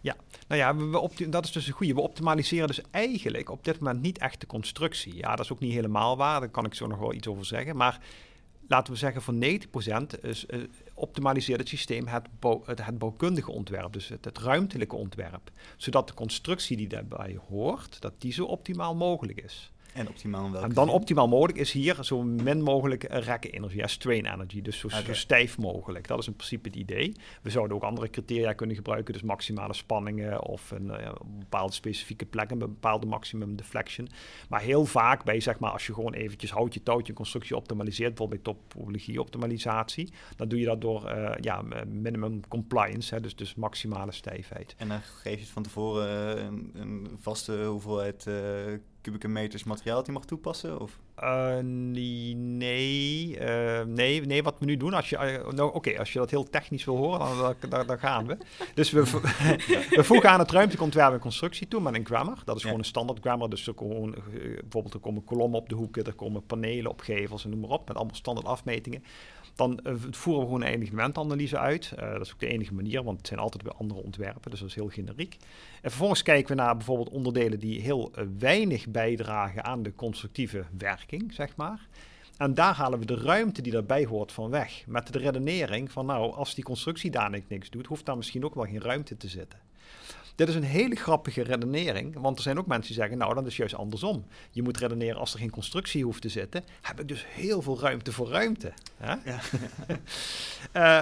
Ja, nou ja, we dat is dus een goede. We optimaliseren dus eigenlijk op dit moment niet echt de constructie. Ja, dat is ook niet helemaal waar, daar kan ik zo nog wel iets over zeggen. Maar laten we zeggen voor 90% is, uh, optimaliseert het systeem het, het, bouwkundige ontwerp, dus het, het, ruimtelijke ontwerp. Zodat de constructie die daarbij hoort, dat die zo optimaal mogelijk is.
En optimaal welke
En dan optimaal mogelijk is hier zo min mogelijk rekkenenergie, strain energy, dus zo, zo, stijf mogelijk. Dat is in principe het idee. We zouden ook andere criteria kunnen gebruiken, dus maximale spanningen of een, uh, bepaalde specifieke plekken een bepaalde maximum deflection. Maar heel vaak bij, zeg maar, als je gewoon eventjes houtje touwtje constructie optimaliseert, bijvoorbeeld bij topologie optimalisatie, dan doe je dat door uh, ja, minimum compliance, hè, dus, dus maximale stijfheid.
En dan geef je het van tevoren een, een, vaste hoeveelheid kubieke meters materiaal dat je mag toepassen? Of?
Uh, nee, nee, uh, nee, nee, wat we nu doen, als je, uh, nou, oké, als je dat heel technisch wil horen, dan, dan, dan gaan we. Dus we, [LAUGHS] we voegen aan het ruimteontwerp en constructie toe met een grammar. Dat is gewoon een standaard grammar, dus er gewoon, bijvoorbeeld er komen kolommen op de hoeken, er komen panelen op gevels en noem maar op, met allemaal standaard afmetingen. Dan uh, voeren we gewoon een elementanalyse uit. Uh, dat is ook de enige manier, want het zijn altijd weer andere ontwerpen, dus dat is heel generiek. En vervolgens kijken we naar bijvoorbeeld onderdelen die heel uh, weinig bijdragen aan de constructieve werking, zeg maar. En daar halen we de ruimte die daarbij hoort van weg. Met de redenering van nou, als die constructie daar niks doet, hoeft daar misschien ook wel geen ruimte te zitten. Dit is een hele grappige redenering, want er zijn ook mensen die zeggen, nou, dan is het juist andersom. Je moet redeneren als er geen constructie hoeft te zitten, heb ik dus heel veel ruimte voor ruimte. Hè? Ja.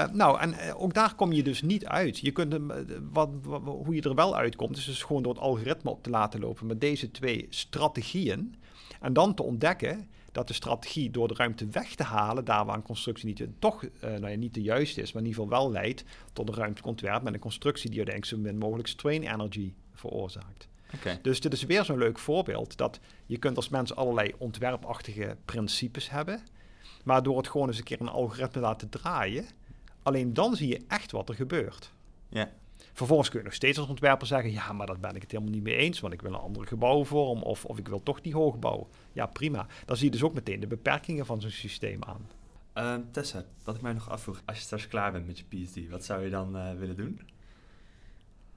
uh, [LAUGHS] nou, en uh, ook daar kom je dus niet uit. Je kunt, wat, wat, hoe je er wel uitkomt, is dus gewoon door het algoritme op te laten lopen met deze twee strategieën. En dan te ontdekken dat de strategie door de ruimte weg te halen, daar waar een constructie niet, toch uh, nou ja, niet de juiste is, maar in ieder geval wel leidt tot een ruimtelijk ontwerp met een constructie die uiteindelijk zo min mogelijk strain energy veroorzaakt. Okay. Dus dit is weer zo'n leuk voorbeeld dat je kunt als mens allerlei ontwerpachtige principes hebben, maar door het gewoon eens een keer een algoritme laten draaien, alleen dan zie je echt wat er gebeurt.
Ja.
Vervolgens kun je nog steeds als ontwerper zeggen: ja, maar daar ben ik het helemaal niet mee eens, want ik wil een andere gebouwvorm of, of ik wil toch die hoogbouw. Ja, prima. Dan zie je dus ook meteen de beperkingen van zo'n systeem aan.
Uh, Tessa, wat ik mij nog afvroeg, als je straks klaar bent met je PhD, wat zou je dan uh, willen doen?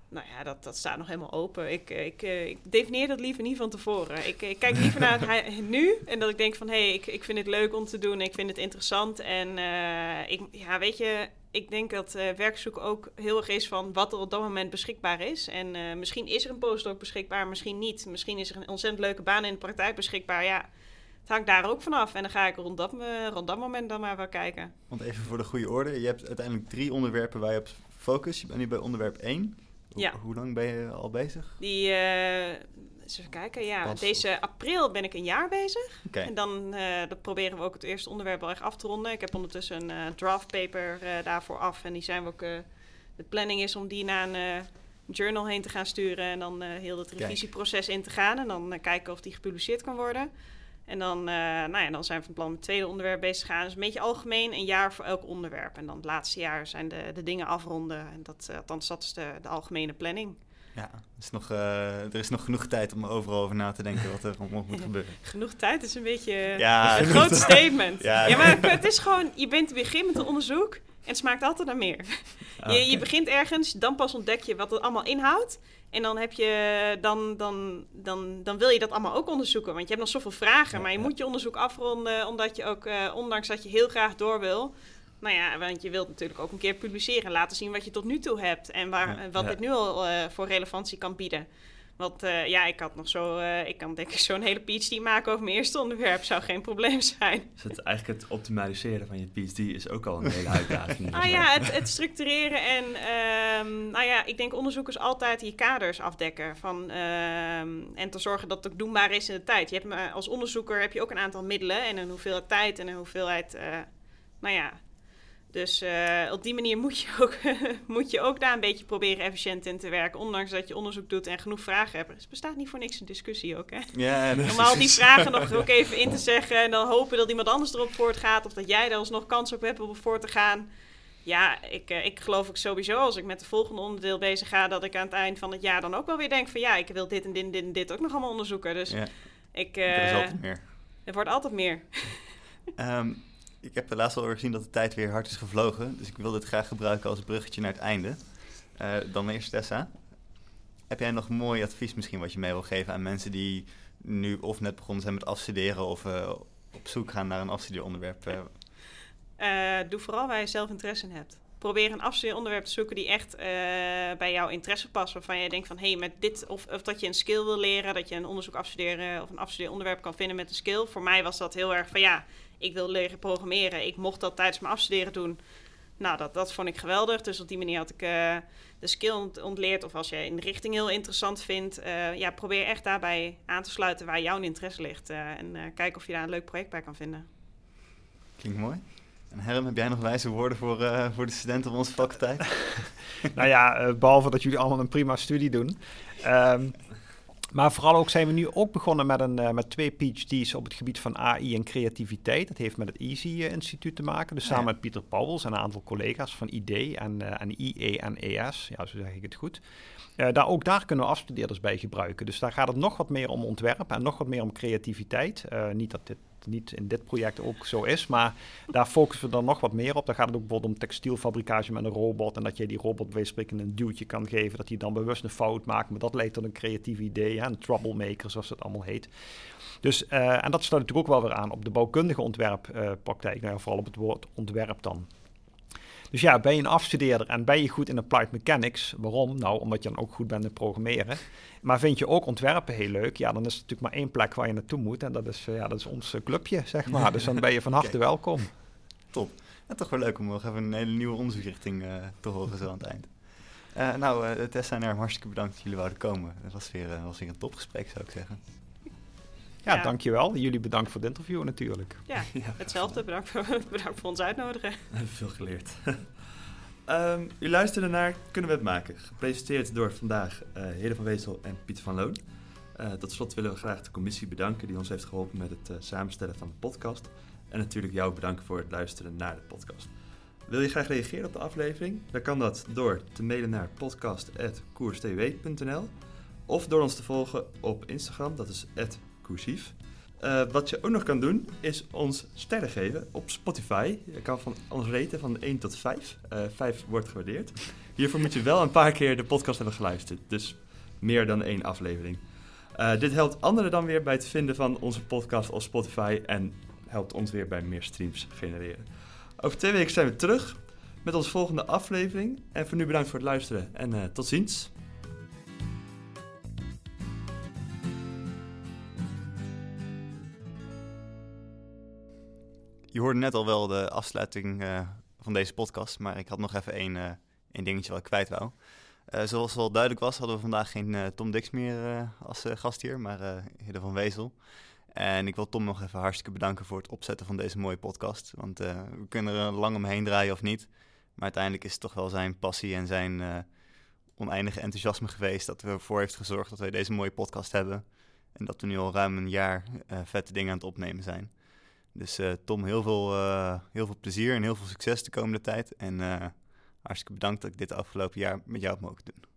Nou ja, dat, dat staat nog helemaal open. Ik, ik, ik definieer dat liever niet van tevoren. Ik, ik kijk liever naar het [LAUGHS] nu en dat ik denk van... hé, hey, ik, ik vind het leuk om te doen, ik vind het interessant. En uh, ik, ja, weet je, ik denk dat uh, werkzoek ook heel erg is van wat er op dat moment beschikbaar is. En uh, misschien is er een postdoc beschikbaar, misschien niet. Misschien is er een ontzettend leuke baan in de praktijk beschikbaar. Ja, het hangt daar ook vanaf. En dan ga ik rond dat, uh, rond dat moment dan maar wel kijken.
Want even voor de goede orde. Je hebt uiteindelijk drie onderwerpen waar je op focus. Je bent nu bij onderwerp 1.
Ja.
Hoe lang ben je al bezig?
Die Even kijken, ja,
Pas
deze april ben ik een jaar bezig. En dan eh, dat proberen we ook het eerste onderwerp wel echt af te ronden. Ik heb ondertussen een eh, draft paper eh, daarvoor af. En die zijn we ook. de planning is om die naar een journal heen te gaan sturen. En dan heel het revisieproces in te gaan. En dan kijken of die gepubliceerd kan worden. En dan, nou ja, dan zijn we van plan met het tweede onderwerp bezig te gaan. Dus een beetje algemeen, een jaar voor elk onderwerp. En dan het laatste jaar zijn de, de dingen afronden. En dat, althans, dat is de, de algemene planning.
Ja, er is, nog, eh, er is nog genoeg tijd om er overal over na te denken wat er allemaal moet [LAUGHS] gebeuren.
Genoeg tijd is een beetje
Ja,
een groot statement.
Ja.
Ja, maar het is gewoon, je bent te begin met een onderzoek en het smaakt altijd naar meer.
Ah,
Je, je begint ergens, dan pas ontdek je wat het allemaal inhoudt. En dan, heb je, dan, dan, dan, dan wil je dat allemaal ook onderzoeken. Want je hebt nog zoveel vragen. Maar je moet je onderzoek afronden. Omdat je ook, eh, ondanks dat je heel graag door wil. Nou ja, want je wilt natuurlijk ook een keer publiceren. Laten zien wat je tot nu toe hebt. En waar,
Ja,
wat
ja.
dit nu al eh, voor relevantie kan bieden. Want eh, ja, ik had nog zo... eh, ik kan denk ik zo'n hele PhD maken over mijn eerste onderwerp. Zou geen probleem zijn.
Dus het, eigenlijk het optimaliseren van je PhD is ook al een hele uitdaging.
Ah ja, het, het structureren en ehm, nou ja, ik denk onderzoekers altijd je kaders afdekken van, ehm, en te zorgen dat het ook doenbaar is in de tijd. Je hebt, me- als onderzoeker heb je ook een aantal middelen en een hoeveelheid tijd en een hoeveelheid, nou ja. Dus eh, op die manier moet je, ook, [LAUGHS] moet je ook daar een beetje proberen efficiënt in te werken. Ondanks dat je onderzoek doet en genoeg vragen hebt. Het bestaat niet voor niks een discussie ook, hè?
Ja,
Om al die vragen nog ook [LAUGHS] even in te zeggen en dan hopen dat iemand anders erop voortgaat of dat jij er alsnog kans op hebt om voor te gaan. Ja, ik, eh, ik geloof ook sowieso als ik met de volgende onderdeel bezig ga, dat ik aan het eind van het jaar dan ook wel weer denk van ja, ik wil dit en dit en dit, en dit ook nog allemaal onderzoeken. Dus
Ja,
ik,
er is
eh
altijd meer.
er wordt altijd meer.
Ehm, ik heb laatst al gezien dat de tijd weer hard is gevlogen. Dus ik wil dit graag gebruiken als bruggetje naar het einde. Eh, dan eerst Tessa. Heb jij nog mooi advies misschien wat je mee wil geven aan mensen die nu of net begonnen zijn met afstuderen of eh, op zoek gaan naar een afstudeeronderwerp? eh?
Doe vooral waar je zelf interesse in hebt. Probeer een afstudeeronderwerp te zoeken die echt bij jouw interesse past. Waarvan je denkt van, hé, hey, met dit... Of, of dat je een skill wil leren, dat je een onderzoek afstuderen... of een afstudeeronderwerp kan vinden met een skill. Voor mij was dat heel erg van, ja, ik wil leren programmeren. Ik mocht dat tijdens mijn afstuderen doen. Nou, dat, dat vond ik geweldig. Dus op die manier had ik eh, de skill ont- ontleerd. Of als je een richting heel interessant vindt... eh, ja, probeer echt daarbij aan te sluiten waar jouw interesse ligt. eh, en eh, kijk of je daar een leuk project bij kan vinden.
Klinkt mooi. En Herm, heb jij nog wijze woorden voor, eh, voor de studenten op onze faculteit? [LAUGHS]
nou ja, eh, behalve dat jullie allemaal een prima studie doen. Ehm, maar vooral ook zijn we nu ook begonnen met, een, eh, met twee PhD's op het gebied van AI en creativiteit. Dat heeft met het EASY eh, Instituut te maken. Dus samen met Pieter Pauwels en een aantal collega's van ID en, eh, en IE en ES. Ja, zo zeg ik het goed. Daar, ook daar kunnen we afstudeerders bij gebruiken. Dus daar gaat het nog wat meer om ontwerp en nog wat meer om creativiteit. Niet dat dit niet in dit project ook zo is, maar daar focussen we dan nog wat meer op. Dan gaat het ook bijvoorbeeld om textielfabricage met een robot en dat je die robot bij een duwtje kan geven, dat hij dan bewust een fout maakt, maar dat leidt tot een creatief idee, hè, een troublemaker zoals het allemaal heet. Dus, eh, en dat sluit natuurlijk ook wel weer aan op de bouwkundige ontwerppraktijk, nou ja, vooral op het woord ontwerp dan. Dus ja, ben je een afstudeerder en ben je goed in applied mechanics? Waarom? Nou, omdat je dan ook goed bent in programmeren. Maar vind je ook ontwerpen heel leuk? Ja, dan is er natuurlijk maar één plek waar je naartoe moet. En dat is, eh, ja, dat is ons eh, clubje, zeg maar. Dus dan ben je van harte welkom.
Top. En toch wel leuk om nog even een hele nieuwe onderzoeksrichting eh, te horen zo aan het eind. Nou, eh, Tessa en Herm, hartstikke bedankt dat jullie wouden komen. Het was weer, was weer een topgesprek, zou ik zeggen.
Ja,
Ja.
dankjewel. Jullie bedankt voor het interview natuurlijk.
Ja,
Ja,
hetzelfde. Bedankt voor, bedankt voor ons uitnodigen.
We hebben veel geleerd. [LAUGHS] Ehm, u luisterde naar Kunnen we het maken? Gepresenteerd door vandaag eh Hede van Weesel en Pieter van Loon. Eh, tot slot willen we graag de commissie bedanken die ons heeft geholpen met het eh, samenstellen van de podcast. En natuurlijk jou bedanken voor het luisteren naar de podcast. Wil je graag reageren op de aflevering? Dan kan dat door te mailen naar podcast.koerstw.nl of door ons te volgen op Instagram, dat is Eh, wat je ook nog kan doen, is ons sterren geven op Spotify. Je kan van ons raten van 1 tot 5. Eh 5 wordt gewaardeerd. Hiervoor moet je wel een paar keer de podcast hebben geluisterd. Dus meer dan één aflevering. Eh, dit helpt anderen dan weer bij het vinden van onze podcast op Spotify. En helpt ons weer bij meer streams genereren. Over twee weken zijn we terug met onze volgende aflevering. En voor nu bedankt voor het luisteren en eh, tot ziens.
Je hoorde net al wel de afsluiting eh, van deze podcast, maar ik had nog even één, eh, één dingetje wat ik kwijt wou. Uh, zoals al duidelijk was, hadden we vandaag geen Tom Dix meer als gast hier, maar Hidde van Wezel. En ik wil Tom nog even hartstikke bedanken voor het opzetten van deze mooie podcast. Want we kunnen er lang omheen draaien of niet. Maar uiteindelijk is het toch wel zijn passie en zijn oneindige enthousiasme geweest dat ervoor heeft gezorgd dat wij deze mooie podcast hebben. En dat we nu al ruim een jaar vette dingen aan het opnemen zijn. Dus uh, Tom, heel veel, uh, heel veel plezier en heel veel succes de komende tijd. En uh, hartstikke bedankt dat ik dit afgelopen jaar met jou heb mogen doen.